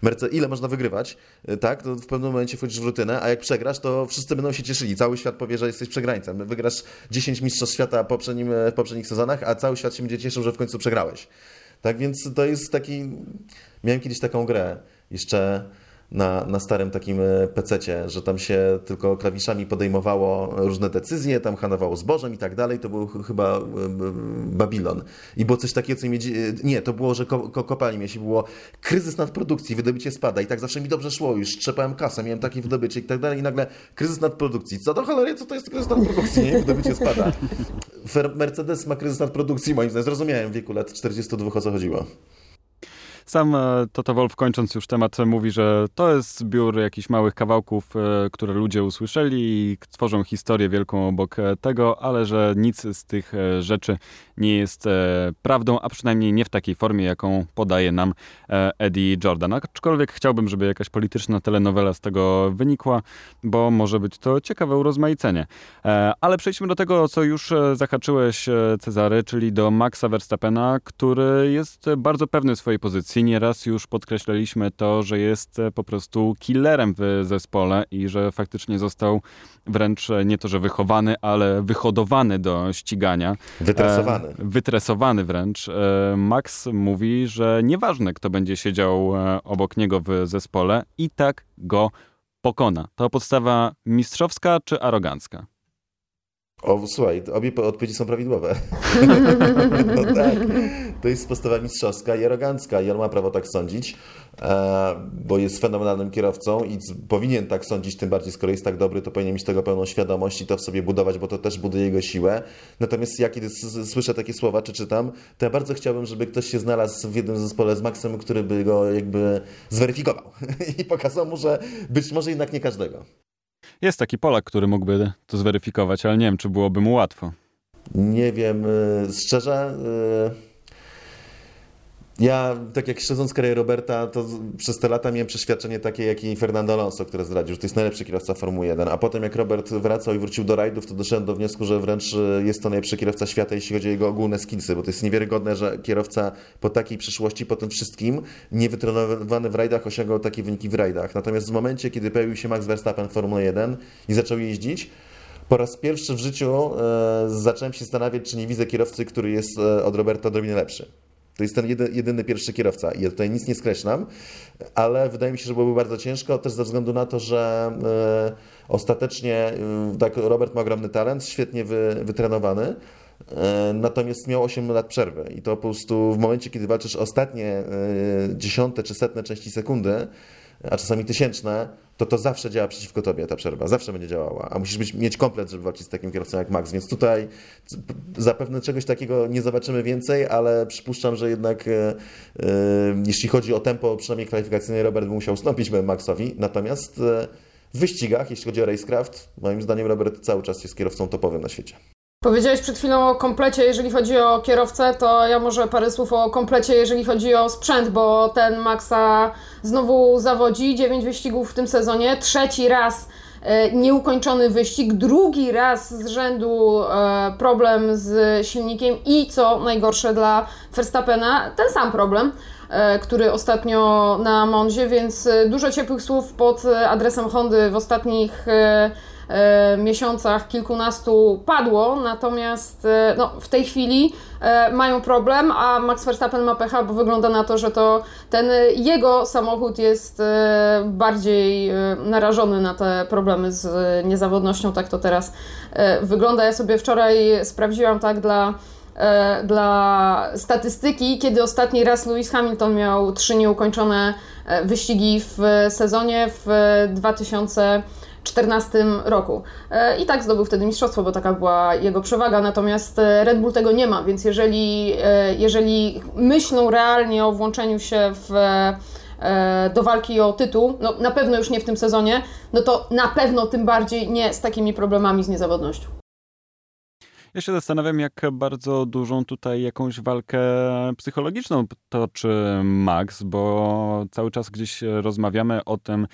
Merce ile można wygrywać, e, tak? To w pewnym momencie wchodzisz w rutynę, a jak przegrasz, to wszyscy będą się cieszyli. Cały świat powie, że jesteś przegrańcem. Wygrasz 10 mistrzostw świata poprzednim w poprzednich sezonach, a cały świat się będzie cieszył, że w końcu przegrałeś. Tak więc to jest taki. Miałem kiedyś taką grę jeszcze na, na starym takim e, pececie, że tam się tylko klawiszami podejmowało różne decyzje, tam handlowało zbożem i tak dalej. To był chyba e, Babilon. I było coś takiego, co mi... Nie, to było, że ko, ko, kopalni było kryzys nadprodukcji, wydobycie spada i tak zawsze mi dobrze szło już, trzepałem kasę, miałem takie wydobycie i tak dalej i nagle kryzys nadprodukcji. Co to cholery, co to jest kryzys nadprodukcji, nie? Wydobycie spada. Mercedes ma kryzys nadprodukcji, moim zdaniem. Zrozumiałem w wieku lat 42 o co chodziło. Sam e, Toto Wolf, kończąc już temat, mówi, że to jest zbiór jakichś małych kawałków, e, które ludzie usłyszeli i tworzą historię wielką obok e, tego, ale że nic z tych rzeczy nie jest prawdą, a przynajmniej nie w takiej formie, jaką podaje nam Eddie Jordan. Aczkolwiek chciałbym, żeby jakaś polityczna telenowela z tego wynikła, bo może być to ciekawe urozmaicenie. Ale przejdźmy do tego, co już zahaczyłeś, Cezary, czyli do Maxa Verstappena, który jest bardzo pewny swojej pozycji Nieraz już podkreślaliśmy to, że jest e, po prostu killerem w zespole i że faktycznie został wręcz e, nie to, że wychowany, ale wyhodowany do ścigania. Wytresowany. E, wytresowany wręcz. E, Max mówi, że nieważne, kto będzie siedział e, obok niego w zespole, i tak go pokona. To podstawa mistrzowska czy arogancka? O, słuchaj, obie odpowiedzi są prawidłowe. <laughs> <laughs> no tak, to jest postawa mistrzowska i arogancka i on ma prawo tak sądzić, e, bo jest fenomenalnym kierowcą i powinien tak sądzić, tym bardziej skoro jest tak dobry, to powinien mieć tego pełną świadomość i to w sobie budować, bo to też buduje jego siłę. Natomiast ja kiedy słyszę takie słowa, czy czytam, to ja bardzo chciałbym, żeby ktoś się znalazł w jednym zespole z Maxem, który by go jakby zweryfikował <laughs> i pokazał mu, że być może jednak nie każdego. Jest taki Polak, który mógłby to zweryfikować, ale nie wiem, czy byłoby mu łatwo. Nie wiem, y, szczerze. Ja, tak jak śledząc karierę Roberta, to przez te lata miałem przeświadczenie takie, jak i Fernando Alonso, które zdradził, że to jest najlepszy kierowca Formuły 1. A potem jak Robert wracał i wrócił do rajdów, to doszedłem do wniosku, że wręcz y, jest to najlepszy kierowca świata, jeśli chodzi o jego ogólne skillsy, bo to jest niewiarygodne, że kierowca po takiej przyszłości, po tym wszystkim, niewytrenowany w rajdach, osiągał takie wyniki w rajdach. Natomiast w momencie, kiedy pojawił się Max Verstappen w Formule 1 i zaczął jeździć, po raz pierwszy w życiu e, zacząłem się zastanawiać, czy nie widzę kierowcy, który jest e, od Roberta odrobinę lepszy. To jest ten jedyny, pierwszy kierowca. Ja tutaj nic nie skreślam, ale wydaje mi się, że byłoby bardzo ciężko, też ze względu na to, że e, ostatecznie e, tak, Robert ma ogromny talent, świetnie wy, wytrenowany. E, natomiast miał 8 lat przerwy i to po prostu w momencie, kiedy walczysz ostatnie dziesiąte czy setne części sekundy, a czasami tysięczne, to to zawsze działa przeciwko tobie ta przerwa, zawsze będzie działała, a musisz być, mieć komplet, żeby walczyć z takim kierowcą jak Max, więc tutaj zapewne czegoś takiego nie zobaczymy więcej, ale przypuszczam, że jednak e, e, jeśli chodzi o tempo, przynajmniej kwalifikacyjne, Robert by musiał ustąpić Maxowi, natomiast e, w wyścigach, jeśli chodzi o racecraft, moim zdaniem Robert cały czas jest kierowcą topowym na świecie. Powiedziałeś przed chwilą o komplecie, jeżeli chodzi o kierowcę, to ja może parę słów o komplecie, jeżeli chodzi o sprzęt, bo ten Maxa znowu zawodzi, 9 wyścigów w tym sezonie, trzeci raz e, nieukończony wyścig, drugi raz z rzędu e, problem z silnikiem. I co najgorsze dla Verstappena, ten sam problem e, który ostatnio na Monzie, więc dużo ciepłych słów pod adresem Hondy w ostatnich miesiącach kilkunastu padło, natomiast e, no, w tej chwili e, mają problem, a Max Verstappen ma pecha, bo wygląda na to, że to ten jego samochód jest bardziej narażony na te problemy z niezawodnością, tak to teraz wygląda. Ja sobie wczoraj sprawdziłam tak dla dla statystyki, kiedy ostatni raz Lewis Hamilton miał trzy nieukończone wyścigi w sezonie w 2000 2014 roku. E, I tak zdobył wtedy mistrzostwo, bo taka była jego przewaga, natomiast e, Red Bull tego nie ma, więc jeżeli, e, jeżeli myślą realnie o włączeniu się w do walki o tytuł, no na pewno już nie w tym sezonie, no to na pewno tym bardziej nie z takimi problemami z niezawodnością. Ja się zastanawiam, jak bardzo dużą tutaj jakąś walkę psychologiczną toczy Max, bo cały czas gdzieś rozmawiamy o tym,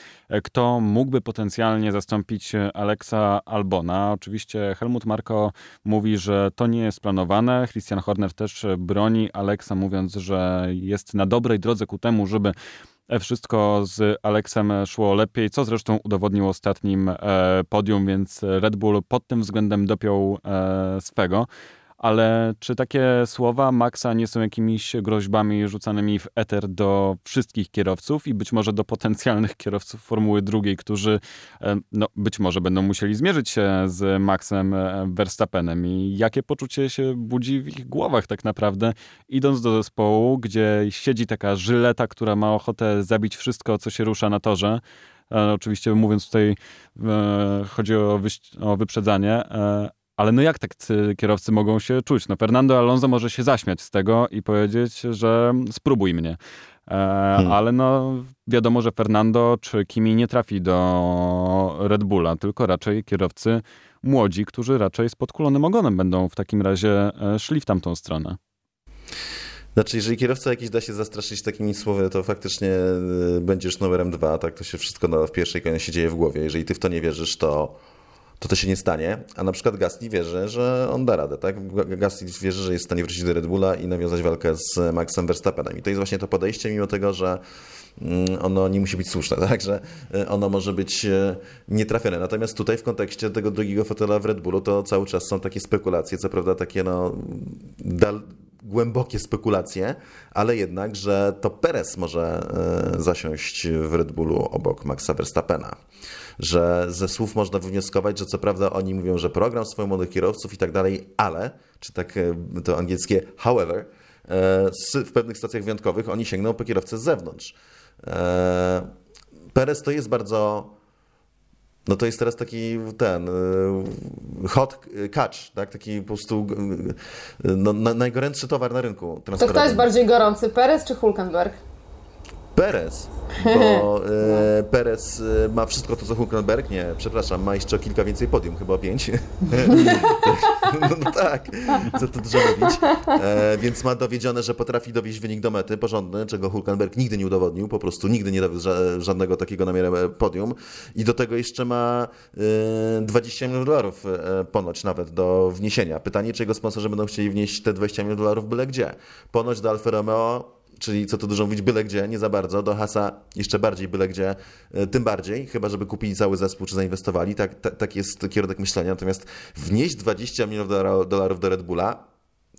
kto mógłby potencjalnie zastąpić Alexa Albona. Oczywiście Helmut Marko mówi, że to nie jest planowane. Christian Horner też broni Alexa, mówiąc, że jest na dobrej drodze ku temu, żeby wszystko z Aleksem szło lepiej, co zresztą udowodnił ostatnim e, podium, więc Red Bull pod tym względem dopiął e, swego. Ale czy takie słowa Maxa nie są jakimiś groźbami rzucanymi w eter do wszystkich kierowców i być może do potencjalnych <laughs> kierowców Formuły drugiej, którzy e, no, być może będą musieli zmierzyć się z Maxem e, Verstappenem i jakie poczucie się budzi w ich głowach tak naprawdę, idąc do zespołu, gdzie siedzi taka żyleta, która ma ochotę zabić wszystko, co się rusza na torze. E, oczywiście mówiąc tutaj, chodzi o, o wyprzedzanie, ale no jak tak kierowcy mogą się czuć? No Fernando Alonso może się zaśmiać z tego i powiedzieć, że spróbuj mnie. E, hmm. Ale no wiadomo, że Fernando czy Kimi nie trafi do Red Bulla, tylko raczej kierowcy młodzi, którzy raczej z podkulonym ogonem będą w takim razie e, szli w tamtą stronę. Znaczy, jeżeli kierowca jakiś da się zastraszyć takimi słowy, to faktycznie e, będziesz numerem dwa, tak to się wszystko w pierwszej kolejności dzieje w głowie. Jeżeli ty w to nie wierzysz, to to to się nie stanie, a na przykład Gasly wierzy, że on da radę, tak? Gasly wierzy, że jest w stanie wrócić do Red Bulla i nawiązać walkę z Maxem Verstappenem. I to jest właśnie to podejście, mimo tego, że mm, ono nie musi być słuszne, <laughs> tak? Że e, ono może być e, nietrafione. Natomiast tutaj w kontekście tego drugiego fotela w Red Bullu to cały czas są takie spekulacje, co prawda takie no dal, głębokie spekulacje, ale jednak, że to Perez może e, zasiąść w Red Bullu obok Maxa Verstappena że ze słów można wywnioskować, że co prawda oni mówią, że program swoich młodych kierowców i tak dalej, ale, czy tak e, to angielskie however, e, w pewnych stacjach wyjątkowych oni sięgną po kierowcę z zewnątrz. Perez to jest bardzo no to jest teraz taki ten hot catch, tak? taki po prostu no, najgorętszy towar na rynku. To kto jest bardziej gorący, Perez czy Hulkenberg? Perez, bo <laughs> e, Perez e, ma wszystko to, co Hulkenberg. Nie, przepraszam, ma jeszcze kilka więcej podium, chyba pięć. <laughs> no, no, tak, co tu dużo mówić. E, więc ma dowiedzione, że potrafi dowieść wynik do mety, porządny, czego Hulkenberg nigdy nie udowodnił, po prostu nigdy nie dowiózł żadnego takiego namiaru e, podium. I do tego jeszcze ma e, 20 milionów dolarów e, ponoć nawet do wniesienia. Pytanie, czy jego sponsorzy będą chcieli wnieść te 20 milionów dolarów byle gdzie. Ponoć do Alfa Romeo czyli co tu dużo mówić, byle gdzie, nie za bardzo, do Hasa jeszcze bardziej byle gdzie, e, tym bardziej, chyba żeby kupili cały zespół, czy zainwestowali, tak, tak, tak jest kierunek myślenia, natomiast wnieść 20 milionów dolarów do Red Bulla,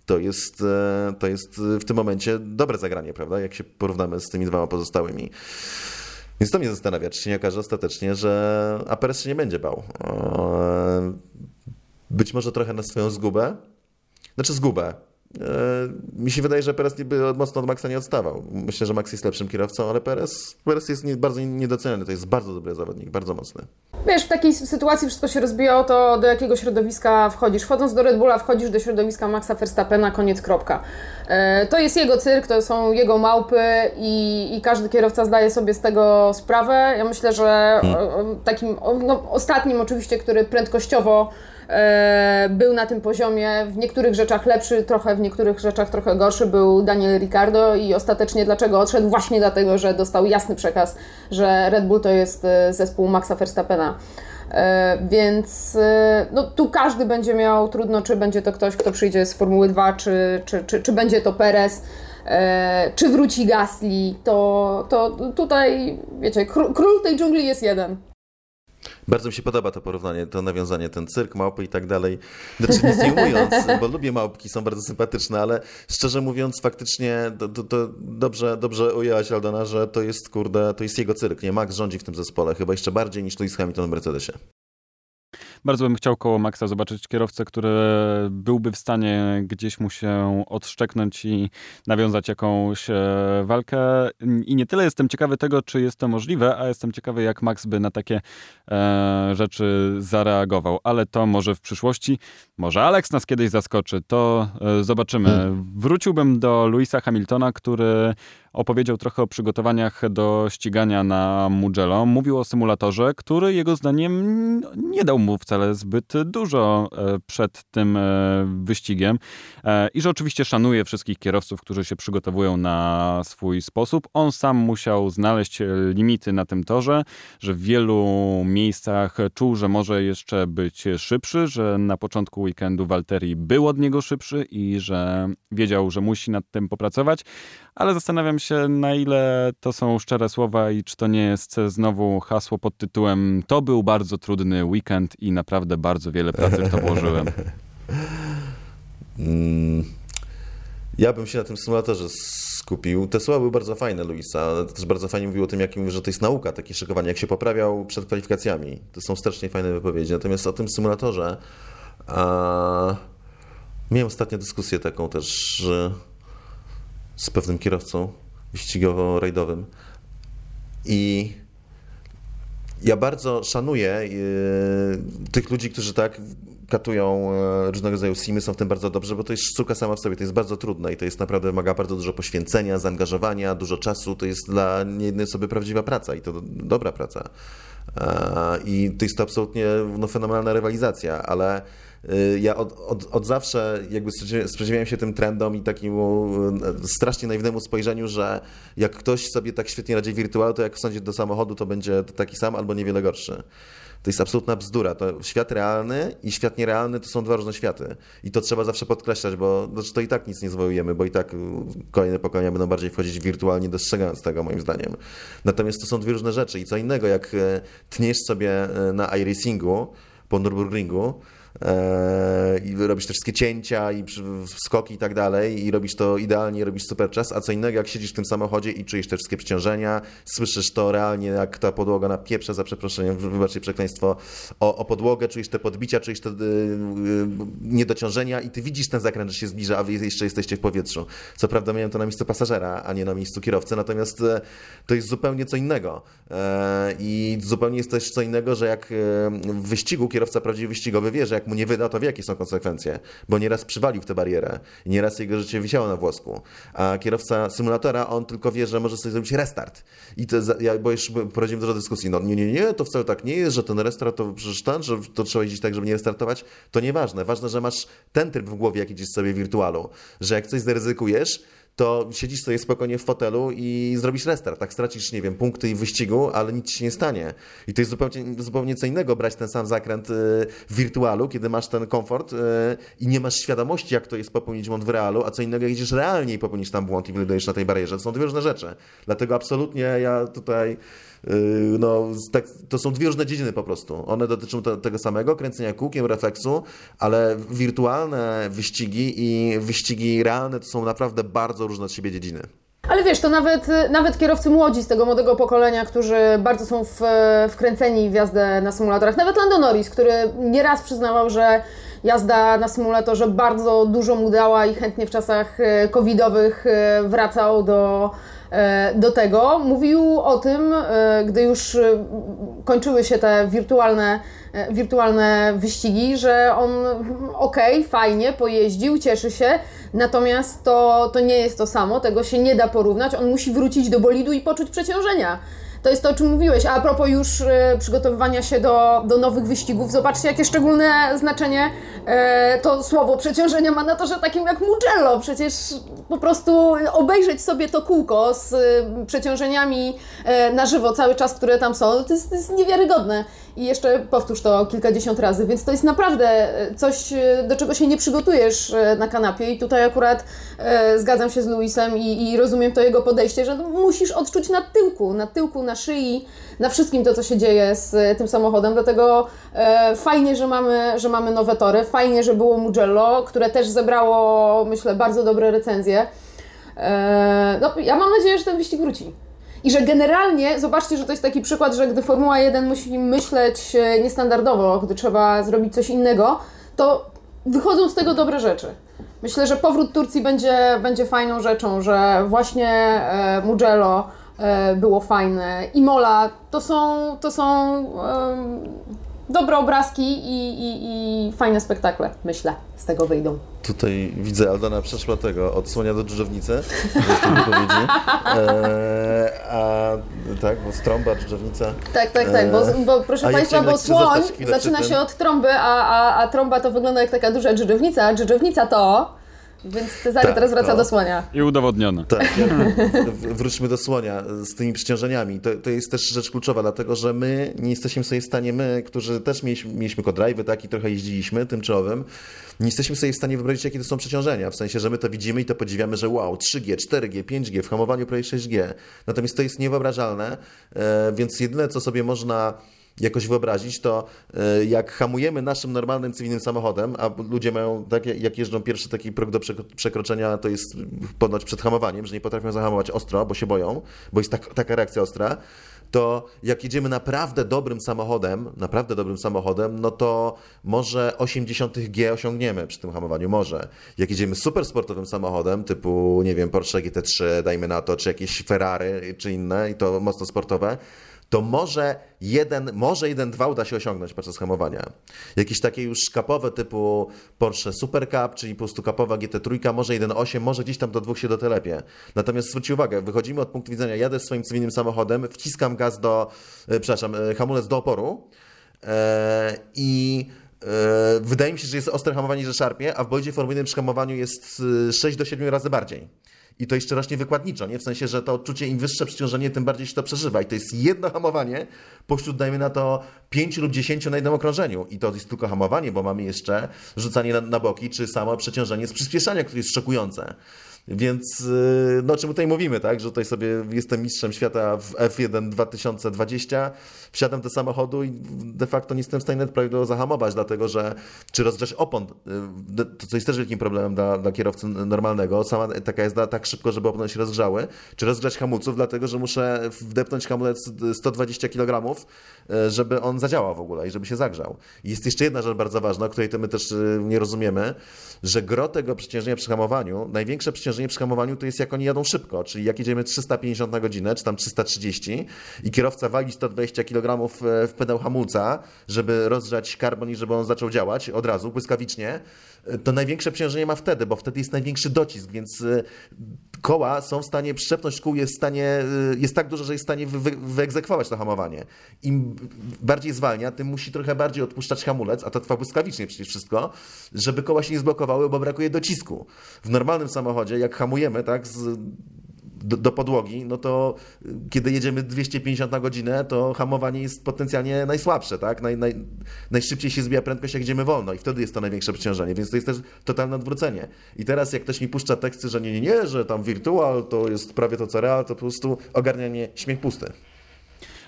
to jest, e, to jest w tym momencie dobre zagranie, prawda? Jak się porównamy z tymi dwoma pozostałymi. Więc to mnie zastanawia, czy się nie okaże ostatecznie, że APRS się nie będzie bał. E, być może trochę na swoją zgubę. Znaczy zgubę. E, mi się wydaje, że Perez by mocno od Maxa nie odstawał. Myślę, że Max jest lepszym kierowcą, ale Perez, Perez jest bardzo niedoceniony. To jest bardzo dobry zawodnik, bardzo mocny. Wiesz, w takiej sytuacji wszystko się rozbija o to, do jakiego środowiska wchodzisz. Wchodząc do Red Bulla, wchodzisz do środowiska Maxa Verstappena, koniec, kropka. E, to jest jego cyrk, to są jego małpy i, i każdy kierowca zdaje sobie z tego sprawę. Ja myślę, że hmm. takim no, ostatnim oczywiście, który prędkościowo był na tym poziomie, w niektórych rzeczach lepszy, trochę w niektórych rzeczach trochę gorszy był Daniel Ricardo i ostatecznie dlaczego odszedł? Właśnie dlatego, że dostał jasny przekaz, że Red Bull to jest e, zespół Maxa Verstappena. E, więc no, tu każdy będzie miał trudno, czy będzie to ktoś, kto przyjdzie z Formuły 2, czy, czy, czy, czy będzie to Perez, czy wróci Gasly. To, to tutaj, wiecie, król tej dżungli jest jeden. Bardzo mi się podoba to porównanie, to nawiązanie, ten cyrk, małpy i tak dalej. Znaczy nic nie mówiąc, bo lubię małpki, są bardzo sympatyczne, ale szczerze mówiąc faktycznie to, to, to dobrze, dobrze ujęłaś Aldona, że to jest, kurde, to jest jego cyrk, nie? Max rządzi w tym zespole, chyba jeszcze bardziej niż Lewis Hamilton w Mercedesie. Bardzo bym chciał koło Maxa zobaczyć kierowcę, który byłby w stanie gdzieś mu się odszczeknąć i nawiązać jakąś e, walkę. I nie tyle jestem ciekawy tego, czy jest to możliwe, a jestem ciekawy, jak Max by na takie e, rzeczy zareagował. Ale to może w przyszłości. Może Alex nas kiedyś zaskoczy. To e, zobaczymy. Hmm. Wróciłbym do Louisa Hamiltona, który opowiedział trochę o przygotowaniach do ścigania na Mugello. Mówił o symulatorze, który jego zdaniem nie dał mu wcale zbyt dużo e, przed tym e, wyścigiem e, i że oczywiście szanuje wszystkich kierowców, którzy się przygotowują na swój sposób. On sam musiał znaleźć limity na tym torze, że w wielu miejscach czuł, że może jeszcze być szybszy, że na początku weekendu Walteri był od niego szybszy i że wiedział, że musi nad tym popracować, ale zastanawiam się, na ile to są szczere słowa i czy to nie jest znowu hasło pod tytułem to był bardzo trudny weekend i naprawdę bardzo wiele pracy w to włożyłem. Mm, ja bym się na tym symulatorze skupił. Te słowa były bardzo fajne, Luisa. Też bardzo fajnie mówił o tym, jak mówił, że to jest nauka, takie szykowanie, jak się poprawiał przed kwalifikacjami. To są strasznie fajne wypowiedzi. Natomiast o tym symulatorze a, miałem ostatnio dyskusję taką też, z pewnym kierowcą wyścigowo-rajdowym. I ja bardzo szanuję yy, tych ludzi, którzy tak katują yy, różnego rodzaju simy, są w tym bardzo dobrze, bo to jest sztuka sama w sobie, to jest bardzo trudne i to jest naprawdę, wymaga bardzo dużo poświęcenia, zaangażowania, dużo czasu, to jest dla niejednej osoby prawdziwa praca i to dobra praca. Yy, I to jest to absolutnie no, fenomenalna rywalizacja, ale Y, ja od, od, od zawsze jakby sprzeciwiałem się tym trendom i takiemu y, strasznie naiwnemu spojrzeniu, że jak ktoś sobie tak świetnie radzi wirtualnie, to jak wsiądzie do samochodu, to będzie taki sam albo niewiele gorszy. To jest absolutna bzdura. To świat realny i świat nierealny to są dwa różne światy. I to trzeba zawsze podkreślać, bo znaczy to i tak nic nie zwojujemy, bo i tak kolejne pokolenia będą bardziej wchodzić wirtualnie, dostrzegając tego, moim zdaniem. Natomiast to są dwie różne rzeczy. I co innego, jak y, tniesz sobie na iRacingu po Nürburgringu, i robisz te wszystkie cięcia i skoki i tak dalej i robisz to idealnie, robisz super czas, a co innego jak siedzisz w tym samochodzie i czujesz te wszystkie przeciążenia, słyszysz to realnie jak ta podłoga na pieprze, za przeproszeniem, wybaczcie przekleństwo, o, o podłogę, czujesz te podbicia, czujesz te y, y, niedociążenia i ty widzisz ten zakręt, że się zbliża, a wy jeszcze jesteście w powietrzu. Co prawda miałem to na miejscu pasażera, a nie na miejscu kierowcy, natomiast e, to jest zupełnie co innego. E, I zupełnie jest też co innego, że jak w wyścigu kierowca prawdziwy wyścigowy wie, że jak mu nie wyda, to wie, jakie są konsekwencje, bo nieraz przywalił w tę barierę nieraz jego życie wisiało na włosku. A kierowca symulatora, on tylko wie, że może sobie zrobić restart. I to, ja, bo już prowadziłem dużo dyskusji, no nie, nie, nie, to wcale tak nie jest, że ten restart to przecież ten, że to trzeba jeździć tak, żeby nie restartować. To nieważne. Ważne, że masz ten tryb w głowie, jak idziesz sobie w wirtualu, że jak coś zaryzykujesz, to siedzisz sobie spokojnie w fotelu i zrobisz restart. Tak stracisz, nie wiem, punkty i wyścigu, ale nic się nie stanie. I to jest zupełnie, zupełnie co innego brać ten sam zakręt y, w wirtualu, kiedy masz ten komfort y, i nie masz świadomości, jak to jest popełnić błąd w realu, a co innego, jak idziesz realnie i popełnisz tam błąd i wylądujesz na tej barierze. To są dwie różne rzeczy. Dlatego absolutnie ja tutaj no, tak, to są dwie różne dziedziny po prostu. One dotyczą te, tego samego, kręcenia kółkiem, refleksu, ale wirtualne wyścigi i wyścigi realne to są naprawdę bardzo różne od siebie dziedziny. Ale wiesz, to nawet, nawet kierowcy młodzi z tego młodego pokolenia, którzy bardzo są w, wkręceni w jazdę na symulatorach, nawet Lando Norris, który nieraz przyznawał, że jazda na symulatorze bardzo dużo mu dała i chętnie w czasach e, covidowych e, wracał do, do tego. Mówił o tym, gdy już kończyły się te wirtualne, wirtualne wyścigi, że on okej, okay, fajnie, pojeździł, cieszy się, natomiast to, to nie jest to samo, tego się nie da porównać. On musi wrócić do bolidu i poczuć przeciążenia to jest to, o czym mówiłeś. A propos już e, przygotowywania się do, do nowych wyścigów, zobaczcie, jakie szczególne znaczenie e, to słowo przeciążenia ma na to, że takim jak Mugello. Przecież po prostu obejrzeć sobie to kółko z e, przeciążeniami e, na żywo cały czas, które tam są, to jest, to jest niewiarygodne i jeszcze powtórz to kilkadziesiąt razy, więc to jest naprawdę e, coś, e, do czego się nie przygotujesz e, na kanapie i tutaj akurat e, zgadzam się z Luisem i, i, rozumiem to jego podejście, że musisz odczuć na tyłku, na tyłku, na szyi, na wszystkim to, co się dzieje z tym samochodem, dlatego e, fajnie, że mamy, że mamy nowe tory, fajnie, że było Mugello, które też zebrało, myślę, bardzo dobre recenzje. E, no, ja mam nadzieję, że ten wyścig wróci. I że generalnie, zobaczcie, że to jest taki przykład, że gdy Formuła 1 musi myśleć e, niestandardowo, gdy trzeba zrobić coś innego, to wychodzą z tego dobre rzeczy. Myślę, że powrót Turcji będzie, będzie fajną rzeczą, że właśnie e, Mugello e, było fajne. i Mola to są, to są e, dobre obrazki i, i, i fajne spektakle, myślę, z tego wyjdą. Tutaj widzę, Aldona przeszła tego, odsłonia do dżdżownicy, wypowiedzi. E, a tak, bo strąba, dżdżownica. Tak, tak, tak, bo, bo proszę a Państwa, bo słoń zaczyna się od trąby, a, a, a trąba to wygląda jak taka duża dżdżownica, a dżdżownica to więc Cezary tak, teraz wraca do słonia. I udowodnione. Tak, <laughs> wróćmy do słonia z tymi przeciążeniami. To, to jest też rzecz kluczowa, dlatego że my nie jesteśmy sobie w stanie, my, którzy też mieliśmy, mieliśmy kodrive'y, tak, i trochę jeździliśmy tym czołowym, nie jesteśmy sobie w stanie wyobrazić, jakie to są przeciążenia. W sensie, że my to widzimy i to podziwiamy, że wow, 3G, 4G, 5G, w hamowaniu prawie 6G. Natomiast to jest niewyobrażalne, e, więc jedyne, co sobie można jakoś wyobrazić, to e, jak hamujemy naszym normalnym cywilnym samochodem, a ludzie mają, tak, jak jeżdżą pierwszy taki próg do przekroczenia, to jest ponoć przed hamowaniem, że nie potrafią zahamować ostro, bo się boją, bo jest tak, taka reakcja ostra, to jak jedziemy naprawdę dobrym samochodem, naprawdę dobrym samochodem, no to może 80 G osiągniemy przy tym hamowaniu, może. Jak jedziemy super sportowym samochodem, typu, nie wiem, Porsche GT3, dajmy na to, czy jakieś Ferrari, czy inne, i to mocno sportowe, to może jeden, może jeden dwa uda się osiągnąć podczas hamowania. Jakieś takie już kapowe typu Porsche Super Cup, czyli po prostu kapowa GT3, może 1.8, może gdzieś tam do dwóch się dotelepie. Natomiast zwróćcie uwagę, wychodzimy od punktu widzenia, jadę swoim cywilnym samochodem, wciskam gaz do, e, przepraszam, e, hamulec do oporu e, i wydaje mi się, że jest ostre hamowanie, że szarpie, a w bojdzie formularnym przy hamowaniu jest 6 do 7 razy bardziej. I to jeszcze rośnie wykładniczo, nie? W sensie, że to odczucie, im wyższe przeciążenie, tym bardziej się to przeżywa. I to jest jedno hamowanie pośród, dajmy na to, 5 lub 10 na jednym okrążeniu. I to jest tylko hamowanie, bo mamy jeszcze rzucanie na, na boki, czy samo przeciążenie z przyspieszania, które jest szokujące. Więc y, no o czym tutaj mówimy, tak? Że tutaj sobie jestem mistrzem świata w F1 2020, wsiadam do samochodu i de facto nie jestem w stanie prawidłowo zahamować, dlatego że czy rozgrzać opon, y, to co jest też wielkim problemem dla, dla kierowcy normalnego, sama taka jazda tak szybko, żeby opony się rozgrzały, czy rozgrzać hamulców, dlatego że muszę wdepnąć hamulec 120 kg, y, żeby on zadziałał w ogóle i żeby się zagrzał. I jest jeszcze jedna rzecz bardzo ważna, której to my też nie rozumiemy, że gro tego przeciążenia przy hamowaniu, największe przeciążenie przy hamowaniu to jest jak oni jadą szybko, czyli jak jedziemy 350 na godzinę, czy tam 330 i kierowca wali 120 kg w pedał hamulca, żeby rozgrzać karbon i żeby on zaczął działać od razu, błyskawicznie, to największe przeciążenie ma wtedy, bo wtedy jest największy docisk, więc y, koła są w stanie, przyczepność kół jest w stanie, y, jest tak duża, że jest w stanie wy, wyegzekwować to hamowanie. Im bardziej zwalnia, tym musi trochę bardziej odpuszczać hamulec, a to trwa błyskawicznie przecież wszystko, żeby koła się nie zblokowały, bo brakuje docisku. W normalnym samochodzie, jak hamujemy, tak, z do, do, podłogi, no to y, kiedy jedziemy 250 na godzinę, to hamowanie jest potencjalnie najsłabsze, tak? Naj, naj, najszybciej się zbija prędkość, jak jedziemy wolno i wtedy jest to największe przeciążenie, więc to jest też totalne odwrócenie. I teraz jak ktoś mi puszcza teksty, że nie, nie, nie, że tam wirtual to jest prawie to co real, to po prostu ogarnianie śmiech pusty.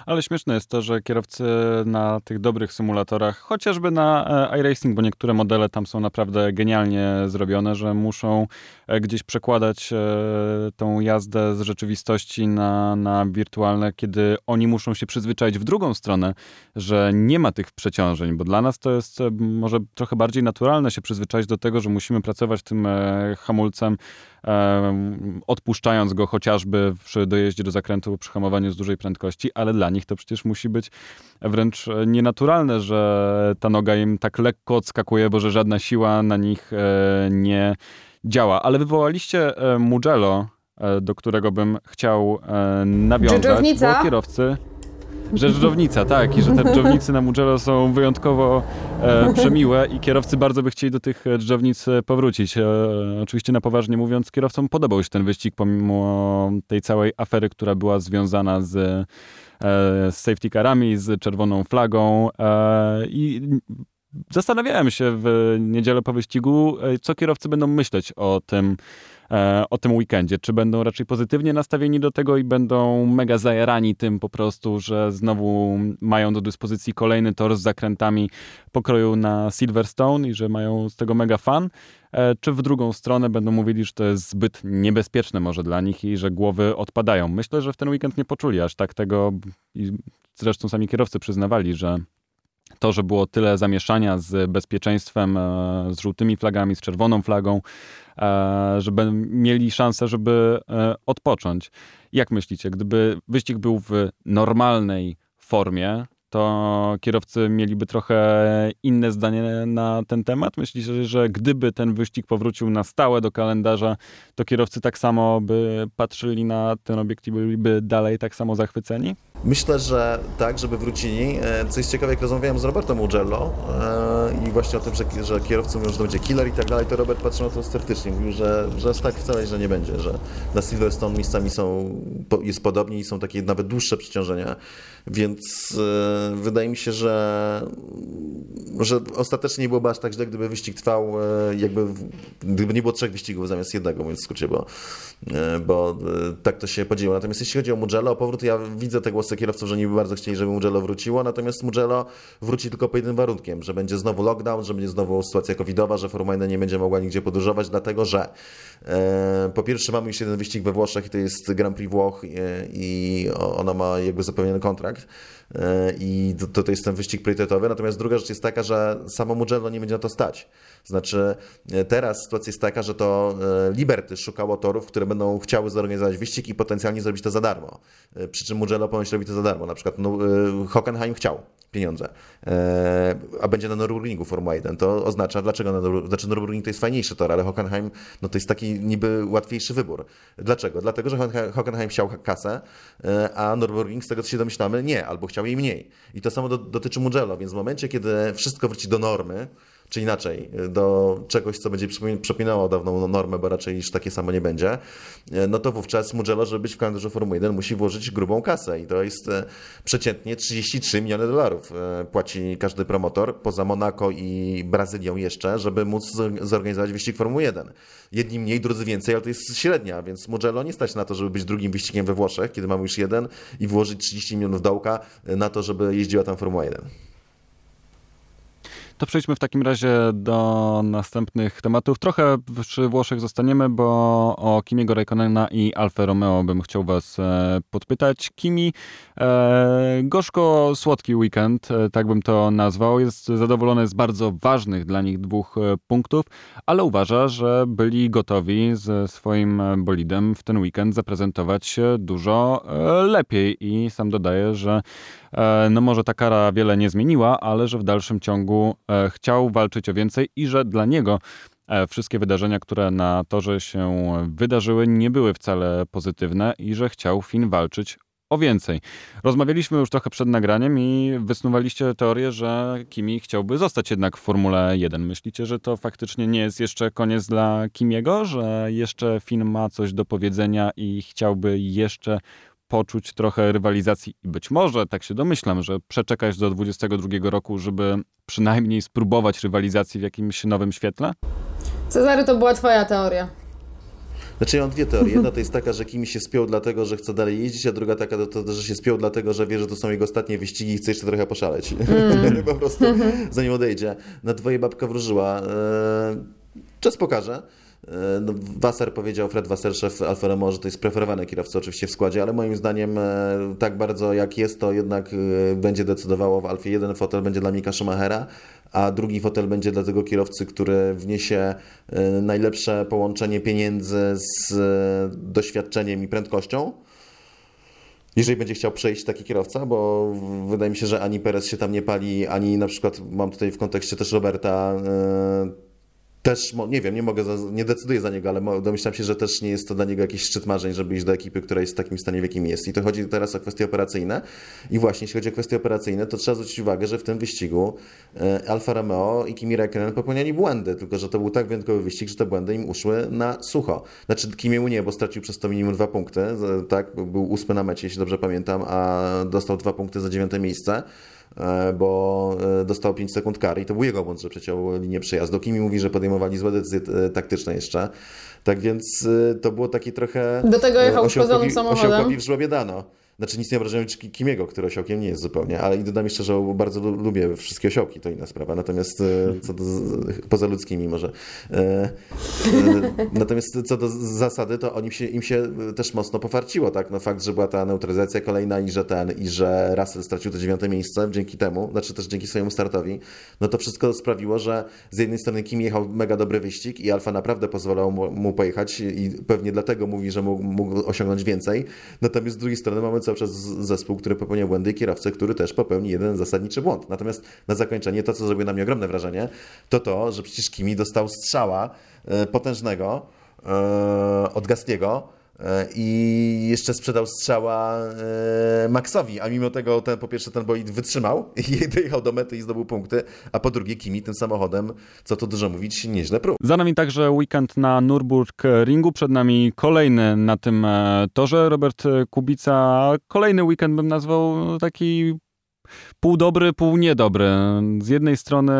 Ale śmieszne jest to, że kierowcy na tych dobrych symulatorach, chociażby na e, iRacing, bo niektóre modele tam są naprawdę genialnie zrobione, że muszą e, gdzieś przekładać e, tą jazdę z rzeczywistości na, na wirtualne, kiedy oni muszą się przyzwyczaić w drugą stronę, że nie ma tych przeciążeń, bo dla nas to jest może trochę bardziej naturalne się przyzwyczaić do tego, że musimy pracować tym hamulcem odpuszczając go chociażby przy dojeździe do zakrętu, przy hamowaniu z dużej prędkości, ale dla nich to przecież musi być wręcz nienaturalne, że ta noga im tak lekko odskakuje, bo że żadna siła na nich e, nie działa. Ale wywołaliście e, Mugello, e, do którego bym chciał nawiązać, bo kierowcy... Że dżdżownica, tak, i że te dżdżownicy na Mugello są wyjątkowo e, przemiłe i kierowcy bardzo by chcieli do tych dżdżownic e, powrócić. E, oczywiście na poważnie mówiąc, kierowcom podobał się ten wyścig, pomimo tej całej afery, która była związana z, e, z safety carami, z czerwoną flagą e, i zastanawiałem się w niedzielę po wyścigu, co kierowcy będą myśleć o tym, o tym weekendzie. Czy będą raczej pozytywnie nastawieni do tego i będą mega zajarani tym po prostu, że znowu mają do dyspozycji kolejny tor z zakrętami pokroju na Silverstone i że mają z tego mega fan? E, czy w drugą stronę będą mówili, że to jest zbyt niebezpieczne może dla nich i że głowy odpadają? Myślę, że w ten weekend nie poczuli aż tak tego i zresztą sami kierowcy przyznawali, że to, że było tyle zamieszania z bezpieczeństwem, e, z żółtymi flagami, z czerwoną flagą, e, żeby mieli szansę, żeby e, odpocząć. Jak myślicie, gdyby wyścig był w normalnej formie, to kierowcy mieliby trochę inne zdanie na ten temat? Myślicie, że gdyby ten wyścig powrócił na stałe do kalendarza, to kierowcy tak samo by patrzyli na ten obiekt i byliby dalej tak samo zachwyceni? Myślę, że tak, żeby wrócili. E, co jest ciekawe, jak rozmawiałem z Robertem Mugello e, i właśnie o tym, że, że kierowcy mówią, że to będzie killer i tak dalej, to Robert patrzył na to sceptycznie. Mówił, że, że tak wcale że nie będzie, że na Silverstone miejscami są, jest podobnie i są takie nawet dłuższe przeciążenia, więc e, wydaje mi się, że, że ostatecznie nie byłoby aż tak źle, gdyby wyścig trwał, jakby gdyby nie było trzech wyścigów zamiast jednego, mówiąc w skrócie, bo, bo tak to się podzieliło. Natomiast jeśli chodzi o Mugello, o powrót, ja widzę te głosy kierowców, że niby bardzo chcieli, żeby Mugello wróciło, natomiast Mugello wróci tylko pod jednym warunkiem, że będzie znowu lockdown, że będzie znowu sytuacja covidowa, że Formuła 1 nie będzie mogła nigdzie podróżować, dlatego że e, po pierwsze mamy już jeden wyścig we Włoszech i to jest Grand Prix Włoch i, i ona ma jakby zapewniony kontrakt e, i to, to jest ten wyścig priorytetowy, natomiast druga rzecz jest taka, że samo Mugello nie będzie na to stać. Znaczy e, teraz sytuacja jest taka, że to e, Liberty szukało torów, które będą chciały zorganizować wyścig i potencjalnie zrobić to za darmo. E, przy czym Mugello ponoć robi to za darmo. Na przykład no, Hockenheim chciał pieniądze, a będzie na Nürburgringu Formuła 1. To oznacza, dlaczego na znaczy Nürburgring to jest fajniejszy tor, ale Hockenheim no to jest taki niby łatwiejszy wybór. Dlaczego? Dlatego, że Hockenheim chciał kasę, a Nürburgring, z tego co się domyślamy, nie, albo chciał jej mniej. I to samo do, dotyczy Mugello, więc w momencie, kiedy wszystko wróci do normy, czy inaczej, do czegoś, co będzie przypominało dawną normę, bo raczej już takie samo nie będzie, no to wówczas Mugello, żeby być w kalendarzu Formuły 1, musi włożyć grubą kasę i to jest e, przeciętnie 33 miliony dolarów e, płaci każdy promotor, poza Monako i Brazylią jeszcze, żeby móc zorganizować wyścig Formuły 1. Jedni mniej, drudzy więcej, ale to jest średnia, więc Mugello nie stać na to, żeby być drugim wyścigiem we Włoszech, kiedy mamy już jeden i włożyć 30 milionów dołka na to, żeby jeździła tam Formuła 1. To przejdźmy w takim razie do następnych tematów. Trochę przy Włoszech zostaniemy, bo o Kimiego Raikkonena i Alfa Romeo bym chciał was e, podpytać. Kimi, e, gorzko-słodki weekend, e, tak bym to nazwał. Jest zadowolony z bardzo ważnych dla nich dwóch e, punktów, ale uważa, że byli gotowi ze swoim bolidem w ten weekend zaprezentować się dużo lepiej i sam dodaje, że no może ta kara wiele nie zmieniła, ale że w dalszym ciągu e, chciał walczyć o więcej i że dla niego e, wszystkie wydarzenia, które na torze się wydarzyły, nie były wcale pozytywne i że chciał Finn walczyć o więcej. Rozmawialiśmy już trochę przed nagraniem i wysnuwaliście teorię, że Kimi chciałby zostać jednak w Formule 1. Myślicie, że to faktycznie nie jest jeszcze koniec dla Kimiego, że jeszcze Finn ma coś do powiedzenia i chciałby jeszcze poczuć trochę rywalizacji i być może, tak się domyślam, że przeczekać do 22 roku, żeby przynajmniej spróbować rywalizacji w jakimś nowym świetle? Cezary, to była twoja teoria. Znaczy ja mam dwie teorie. Jedna to jest taka, że Kimi się spiął dlatego, że chce dalej jeździć, a druga taka, to, to, że się spiął dlatego, że wie, że to są jego ostatnie wyścigi i chce jeszcze trochę poszaleć. Mm. <laughs> po prostu zanim odejdzie. Na dwoje babka wróżyła. Eee, czas pokaże. E, no, Wasser powiedział, Fred Wasser, szef Alfa Romeo, że to jest preferowany kierowca oczywiście w składzie, ale moim zdaniem e, tak bardzo jak jest, to jednak e, będzie decydowało w Alfie. Jeden fotel będzie dla Mika Schumachera, a drugi fotel będzie dla tego kierowcy, który wniesie najlepsze połączenie pieniędzy z doświadczeniem i prędkością. Jeżeli będzie chciał przejść taki kierowca, bo wydaje mi się, że ani Perez się tam nie pali, ani na przykład mam tutaj w kontekście też Roberta też, nie wiem, nie mogę, nie decyduję za niego, ale domyślam się, że też nie jest to dla niego jakiś szczyt marzeń, żeby iść do ekipy, która jest w takim stanie, w jakim jest. I to chodzi teraz o kwestie operacyjne. I właśnie, jeśli chodzi o kwestie operacyjne, to trzeba zwrócić uwagę, że w tym wyścigu e, Alfa Romeo i Kimi Räikkönen popełniali błędy, tylko że to był tak wyjątkowy wyścig, że te błędy im uszły na sucho. Znaczy Kimiemu nie, bo stracił przez to minimum dwa punkty, tak, był ósmy na mecie, jeśli dobrze pamiętam, a dostał dwa punkty za dziewiąte miejsce. E, bo e, dostał 5 sekund kary i to był jego błąd, że przeciął linię przejazdu. Kimi mówi, że podejmowali złe decyzje e, taktyczne jeszcze. Tak więc to było takie trochę... Do tego jechał uszkodzonym samochodem. Osiołkowi w żłobie dano. Znaczy nic nie obrażałem Kimiego, który osiołkiem nie jest zupełnie, ale i dodam jeszcze, że bardzo lubię wszystkie osiołki, to inna sprawa. Natomiast e, co do poza ludzkimi może. E, e, natomiast co do zasady, to oni się, im się też mocno pofarciło, tak? No fakt, że była ta neutralizacja kolejna i że ten, i że Russell stracił to dziewiąte miejsce dzięki temu, znaczy też dzięki swojemu startowi, no to wszystko sprawiło, że z jednej strony Kim jechał mega dobry wyścig i Alfa naprawdę pozwalał mu, mu pojechać i pewnie dlatego mówi, że mógł, mógł osiągnąć więcej. Natomiast z drugiej strony mamy cały czas zespół, który popełnia błędy i kierowcę, który też popełni jeden zasadniczy błąd. Natomiast na zakończenie to, co zrobiło na mnie ogromne wrażenie, to to, że przecież Kimi dostał strzała e, potężnego e, od Gastiego, i jeszcze sprzedał strzała e, Maxowi, a mimo tego ten, po pierwsze ten bolid wytrzymał <laughs> i dojechał do mety i zdobył punkty, a po drugie Kimi tym samochodem, co to dużo mówić, nieźle prób. Za nami także weekend na Nürburgringu, przed nami kolejny na tym e, torze. Robert Kubica, kolejny weekend bym nazwał taki pół dobry, pół niedobry. Z jednej strony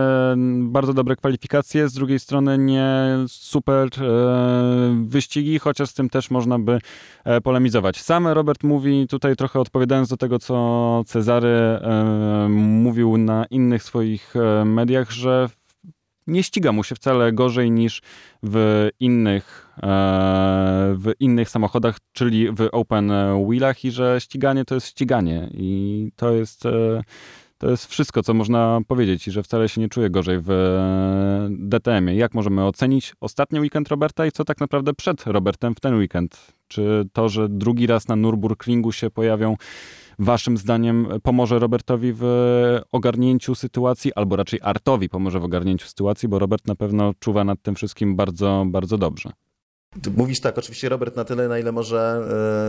bardzo dobre kwalifikacje, z drugiej strony nie super e, wyścigi, chociaż z tym też można by e, polemizować. Sam Robert mówi, tutaj trochę odpowiadając do tego, co Cezary e, mówił na innych swoich mediach, że nie ściga mu się wcale gorzej niż w innych, e, w innych samochodach, czyli w open wheelach i że ściganie to jest ściganie i to jest e, to jest wszystko, co można powiedzieć i że wcale się nie czuje gorzej w DTM-ie. Jak możemy ocenić ostatni weekend Roberta i co tak naprawdę przed Robertem w ten weekend? Czy to, że drugi raz na Nürburgringu się pojawią waszym zdaniem pomoże Robertowi w ogarnięciu sytuacji, albo raczej Artowi pomoże w ogarnięciu sytuacji, bo Robert na pewno czuwa nad tym wszystkim bardzo, bardzo dobrze. Mówisz tak, oczywiście Robert na tyle, na ile może,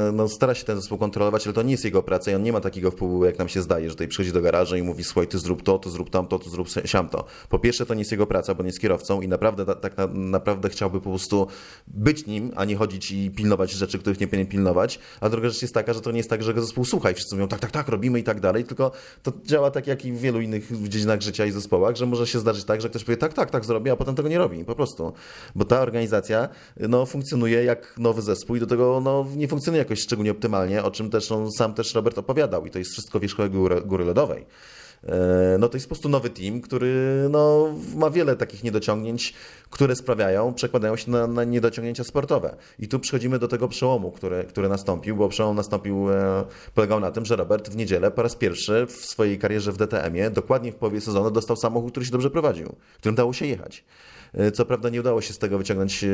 e, no, stara się ten zespół kontrolować, ale to nie jest jego praca i on nie ma takiego wpływu, jak nam się zdaje, że tutaj przychodzi do garażu i mówi, słuchaj, ty zrób to, ty zrób tamto, ty zrób siamto. Po pierwsze, to nie jest jego praca, bo nie jest kierowcą i naprawdę tak na, naprawdę chciałby po prostu być nim, a nie chodzić i pilnować rzeczy, których nie powinien pilnować. A druga rzecz jest taka, że to nie jest tak, że zespół słucha i wszyscy mówią, tak, tak, tak, robimy i tak dalej, tylko to działa tak, jak i w wielu innych dziedzinach życia i zespołach, że może się zdarzyć tak, że ktoś powie, tak, tak, tak, zrobię, a potem tego nie robi, po prostu. Bo ta organizacja, no, funkcjonuje jak nowy zespół i do tego no, nie funkcjonuje jakoś szczególnie optymalnie, o czym też on sam też Robert opowiadał i to jest wszystko wierzchołek góry, góry lodowej e, no to jest po prostu nowy team, który no, ma wiele takich niedociągnięć, które sprawiają, przekładają się na, na niedociągnięcia sportowe. I tu przechodzimy do tego przełomu, który, który nastąpił, bo przełom nastąpił, e, polegał na tym, że Robert w niedzielę po raz pierwszy w swojej karierze w DTM-ie, dokładnie w połowie sezonu, dostał samochód, który się dobrze prowadził, którym dało się jechać. E, co prawda nie udało się z tego wyciągnąć e,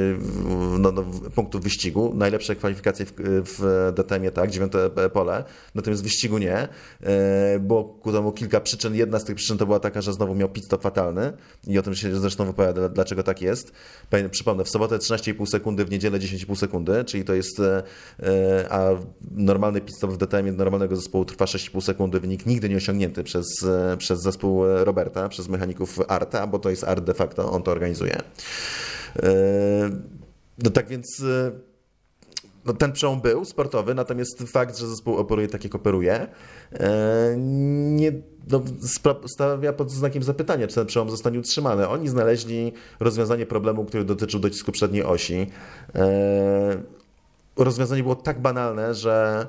no, no, punktów wyścigu. Najlepsze kwalifikacje w, w DTM-ie, tak, dziewiąte pole, natomiast wyścigu nie. E, było ku temu kilka przyczyn. Jedna z tych przyczyn to była taka, że znowu miał pit stop fatalny i o tym się zresztą wypowiada, dlaczego tak jest. Przypomnę, w sobotę 13,5 sekundy, w niedzielę 10,5 sekundy, czyli to jest, a normalny pit stop w DTM-ie normalnego zespołu trwa 6,5 sekundy, wynik nigdy nie osiągnięty przez, przez zespół Roberta, przez mechaników Arta, bo to jest Art de facto, on to organizuje. E, no tak więc e, no, ten przełom był sportowy, natomiast fakt, że zespół operuje tak, jak operuje, e, nie no, stawia pod znakiem zapytania, czy ten przełom zostanie utrzymany. Oni znaleźli rozwiązanie problemu, który dotyczył docisku przedniej osi. Rozwiązanie było tak banalne, że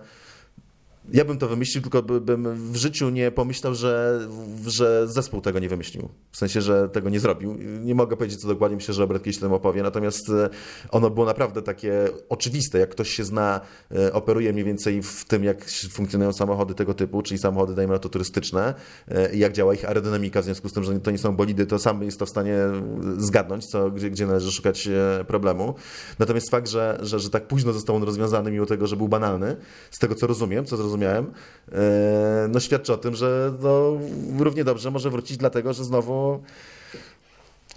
ja bym to wymyślił, tylko bym w życiu nie pomyślał, że, że zespół tego nie wymyślił. W sensie, że tego nie zrobił. Nie mogę powiedzieć, co dokładnie myślę, że Robert kiedyś o tym opowie, natomiast e, ono było naprawdę takie oczywiste. Jak ktoś się zna, e, operuje mniej więcej w tym, jak funkcjonują samochody tego typu, czyli samochody, dajmy na to, turystyczne, e, jak działa ich aerodynamika, w związku z tym, że to nie są bolidy, to sam jest to w stanie zgadnąć, co, gdzie, gdzie należy szukać problemu. Natomiast fakt, że, że, że tak późno został on rozwiązany, mimo tego, że był banalny, z tego co rozumiem, co zrozumiałem, zrozumiałem, e, no świadczy o tym, że no, równie dobrze może wrócić dlatego, że znowu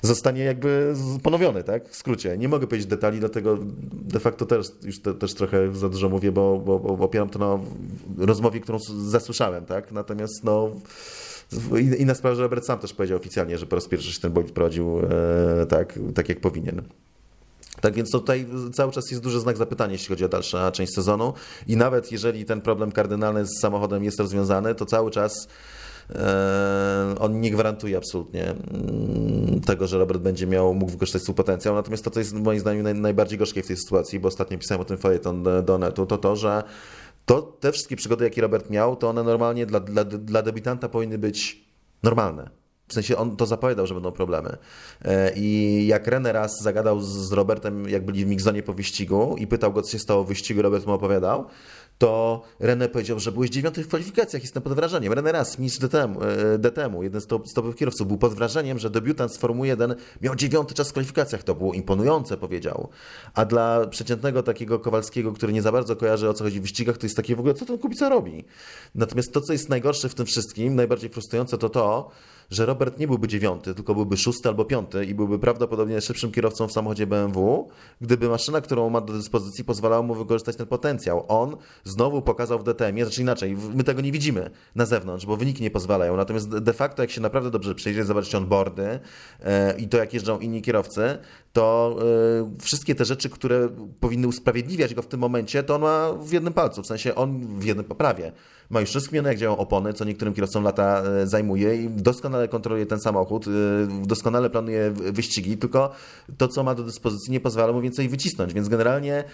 zostanie jakby ponowiony, tak? W skrócie. Nie mogę powiedzieć detali, dlatego de facto też już te, też trochę za dużo mówię, bo, bo, bo opieram to na rozmowie, którą zasłyszałem, tak? Natomiast no inna sprawa, że Robert sam też powiedział oficjalnie, że po raz pierwszy się ten bolid prowadził e, tak, tak jak powinien. Tak więc tutaj cały czas jest duży znak zapytania, jeśli chodzi o dalszą część sezonu. I nawet jeżeli ten problem kardynalny z samochodem jest rozwiązany, to cały czas e, on nie gwarantuje absolutnie mm, tego, że Robert będzie miał, mógł wykorzystać swój potencjał. Natomiast to, co jest moim zdaniem najbardziej gorzkie w tej sytuacji, bo ostatnio pisałem o tym felieton do netu, to to, że to, te wszystkie przygody, jakie Robert miał, to one normalnie dla, dla, dla debiutanta powinny być normalne w sensie on to zapowiadał, że będą problemy. E, I jak René raz zagadał z Robertem, jak byli w Migzonie po wyścigu i pytał go, co się stało w wyścigu, Robert mu opowiadał, to René powiedział, że byłeś dziewiąty w kwalifikacjach, jestem pod wrażeniem. René Raz, mistrz DTM, e, DTM jeden z topowych kierowców, był pod wrażeniem, że debiutant z Formuły 1 miał dziewiąty czas w kwalifikacjach. To było imponujące, powiedział. A dla przeciętnego takiego Kowalskiego, który nie za bardzo kojarzy o co chodzi w wyścigach, to jest takie w ogóle, co ten kubica robi. Natomiast to, co jest najgorsze w tym wszystkim, najbardziej frustrujące, to to, że Robert nie byłby dziewiąty, tylko byłby szósty albo piąty i byłby prawdopodobnie szybszym kierowcą w samochodzie BMW, gdyby maszyna, którą ma do dyspozycji, pozwalała mu wykorzystać ten potencjał. On znowu pokazał w DTM-ie, znaczy inaczej, my tego nie widzimy na zewnątrz, bo wyniki nie pozwalają. Natomiast de facto, jak się naprawdę dobrze przejdzie, zobaczycie onboardy e, i to, jak jeżdżą inni kierowcy, to e, wszystkie te rzeczy, które powinny usprawiedliwiać go w tym momencie, to on ma w jednym palcu, w sensie on w jednym poprawie. Ma już rozkminione, jak działają opony, co niektórym kierowcom lata e, zajmuje i doskonale kontroluje ten samochód, e, doskonale planuje wyścigi, tylko to, co ma do dyspozycji, nie pozwala mu więcej wycisnąć, więc generalnie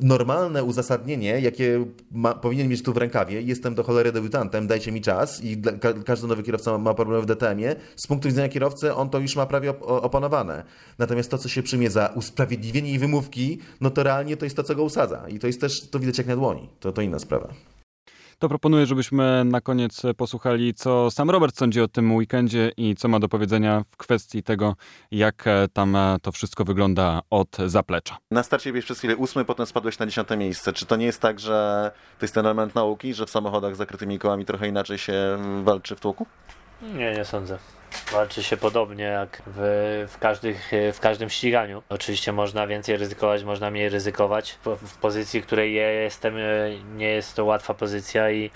normalne uzasadnienie, jakie ma, powinien mieć tu w rękawie, jestem do cholery debiutantem, dajcie mi czas i ka każdy nowy kierowca ma problemy w DTM-ie, z punktu widzenia kierowcy on to już ma prawie op opanowane. Natomiast to, co się przyjmie za usprawiedliwienie i wymówki, no to realnie to jest to, co go usadza. I to jest też, to widać jak na dłoni. To, to inna sprawa to proponuję, żebyśmy na koniec posłuchali, co sam Robert sądzi o tym weekendzie i co ma do powiedzenia w kwestii tego, jak tam to wszystko wygląda od zaplecza. Na starcie byłeś przez chwilę ósmy, potem spadłeś na dziesiąte miejsce. Czy to nie jest tak, że to jest ten element nauki, że w samochodach z zakrytymi kołami trochę inaczej się walczy w tłoku? Nie, nie sądzę. Walczy się podobnie jak w, w, każdych, w każdym ściganiu. Oczywiście można więcej ryzykować, można mniej ryzykować. W pozycji, w której jestem, nie jest to łatwa pozycja i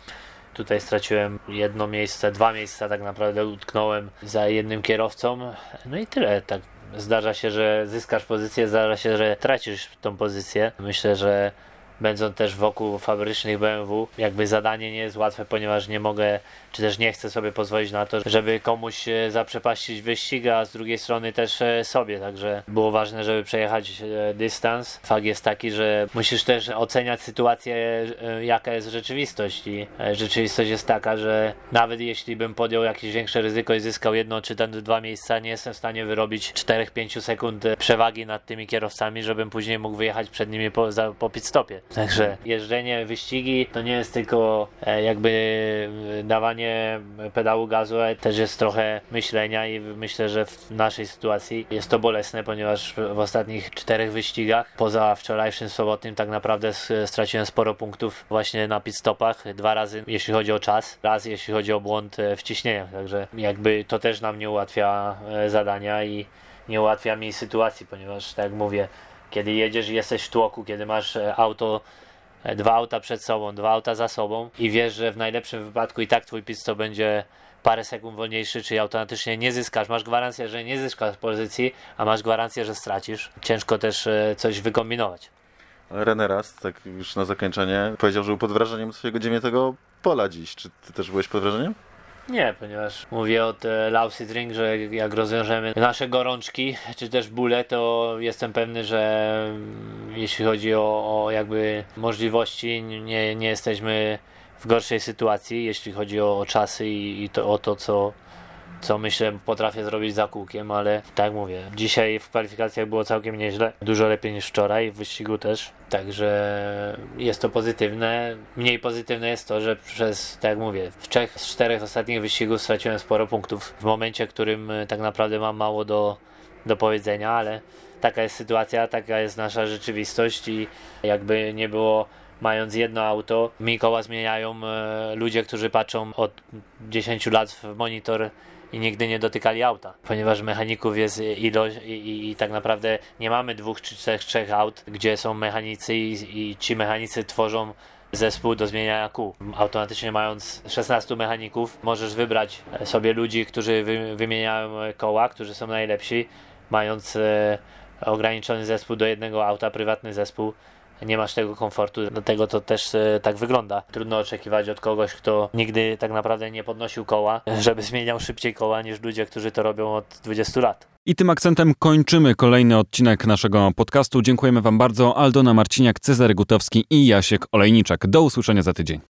tutaj straciłem jedno miejsce, dwa miejsca tak naprawdę utknąłem za jednym kierowcą. No i tyle. Tak. Zdarza się, że zyskasz pozycję, zdarza się, że tracisz tą pozycję. Myślę, że będąc też wokół fabrycznych BMW, jakby zadanie nie jest łatwe, ponieważ nie mogę czy też nie chcę sobie pozwolić na to, żeby komuś e, zaprzepaścić wyścig, a z drugiej strony też e, sobie, także było ważne, żeby przejechać e, dystans. Fakt jest taki, że musisz też oceniać sytuację, jaka jest rzeczywistość i rzeczywistość jest taka, że nawet jeśli bym podjął jakieś większe ryzyko i zyskał jedno czy ten dwa miejsca, nie jestem w stanie wyrobić 4-5 sekund przewagi nad tymi kierowcami, żebym później mógł wyjechać przed nimi po, za, po pit stopie. Także jeżdżenie, wyścigi to nie jest tylko jakby dawanie dawanie pedału gazu też jest trochę myślenia i myślę, że w naszej sytuacji jest to bolesne, ponieważ w ostatnich czterech wyścigach, poza wczorajszym sobotnim, tak naprawdę straciłem sporo punktów właśnie na pit stopach. Dwa razy jeśli chodzi o czas, raz jeśli chodzi o błąd e, w ciśnieniach, także jakby to też nam nie ułatwia e, zadania i nie ułatwia mi sytuacji, ponieważ tak jak mówię, kiedy jedziesz i jesteś w tłoku, kiedy masz e, auto E, dwa auta przed sobą, dwa auta za sobą i wiesz, że w najlepszym wypadku i tak twój pit to będzie parę sekund wolniejszy, czyli automatycznie nie zyskasz. Masz gwarancję, że nie zyskasz pozycji, a masz gwarancję, że stracisz. Ciężko też e, coś wykombinować. René Rast, tak już na zakończenie, powiedział, że był pod wrażeniem swojego dziewiątego pola dziś. Czy ty też byłeś pod wrażeniem? Nie, ponieważ mówię od Lausy Drink, że jak rozwiążemy nasze gorączki, czy też bóle, to jestem pewny, że mm, jeśli chodzi o, o jakby możliwości, nie, nie jesteśmy w gorszej sytuacji, jeśli chodzi o czasy i, i to, o to, co, co myślę potrafię zrobić za kółkiem, ale tak mówię, dzisiaj w kwalifikacjach było całkiem nieźle, dużo lepiej niż wczoraj, w wyścigu też, także jest to pozytywne. Mniej pozytywne jest to, że przez, tak jak mówię, w trzech z czterech ostatnich wyścigów straciłem sporo punktów w momencie, w którym y, tak naprawdę mam mało do, do powiedzenia, ale taka jest sytuacja, taka jest nasza rzeczywistość i jakby nie było mając jedno auto, mi koła zmieniają e, ludzie, którzy patrzą od 10 lat w monitor i nigdy nie dotykali auta, ponieważ mechaników jest ilość i, i, i tak naprawdę nie mamy dwóch czy trzech, trzech aut, gdzie są mechanicy i, i ci mechanicy tworzą zespół do zmieniania kół. Automatycznie mając 16 mechaników, możesz wybrać sobie ludzi, którzy wy, wymieniają koła, którzy są najlepsi, mając e, ograniczony zespół do jednego auta, prywatny zespół nie masz tego komfortu, dlatego to też e, tak wygląda. Trudno oczekiwać od kogoś, kto nigdy tak naprawdę nie podnosił koła, <laughs> żeby zmieniał szybciej koła niż ludzie, którzy to robią od 20 lat. I tym akcentem kończymy kolejny odcinek naszego podcastu. Dziękujemy Wam bardzo. Aldona Marciniak, Cezary Gutowski i Jasiek Olejniczak. Do usłyszenia za tydzień.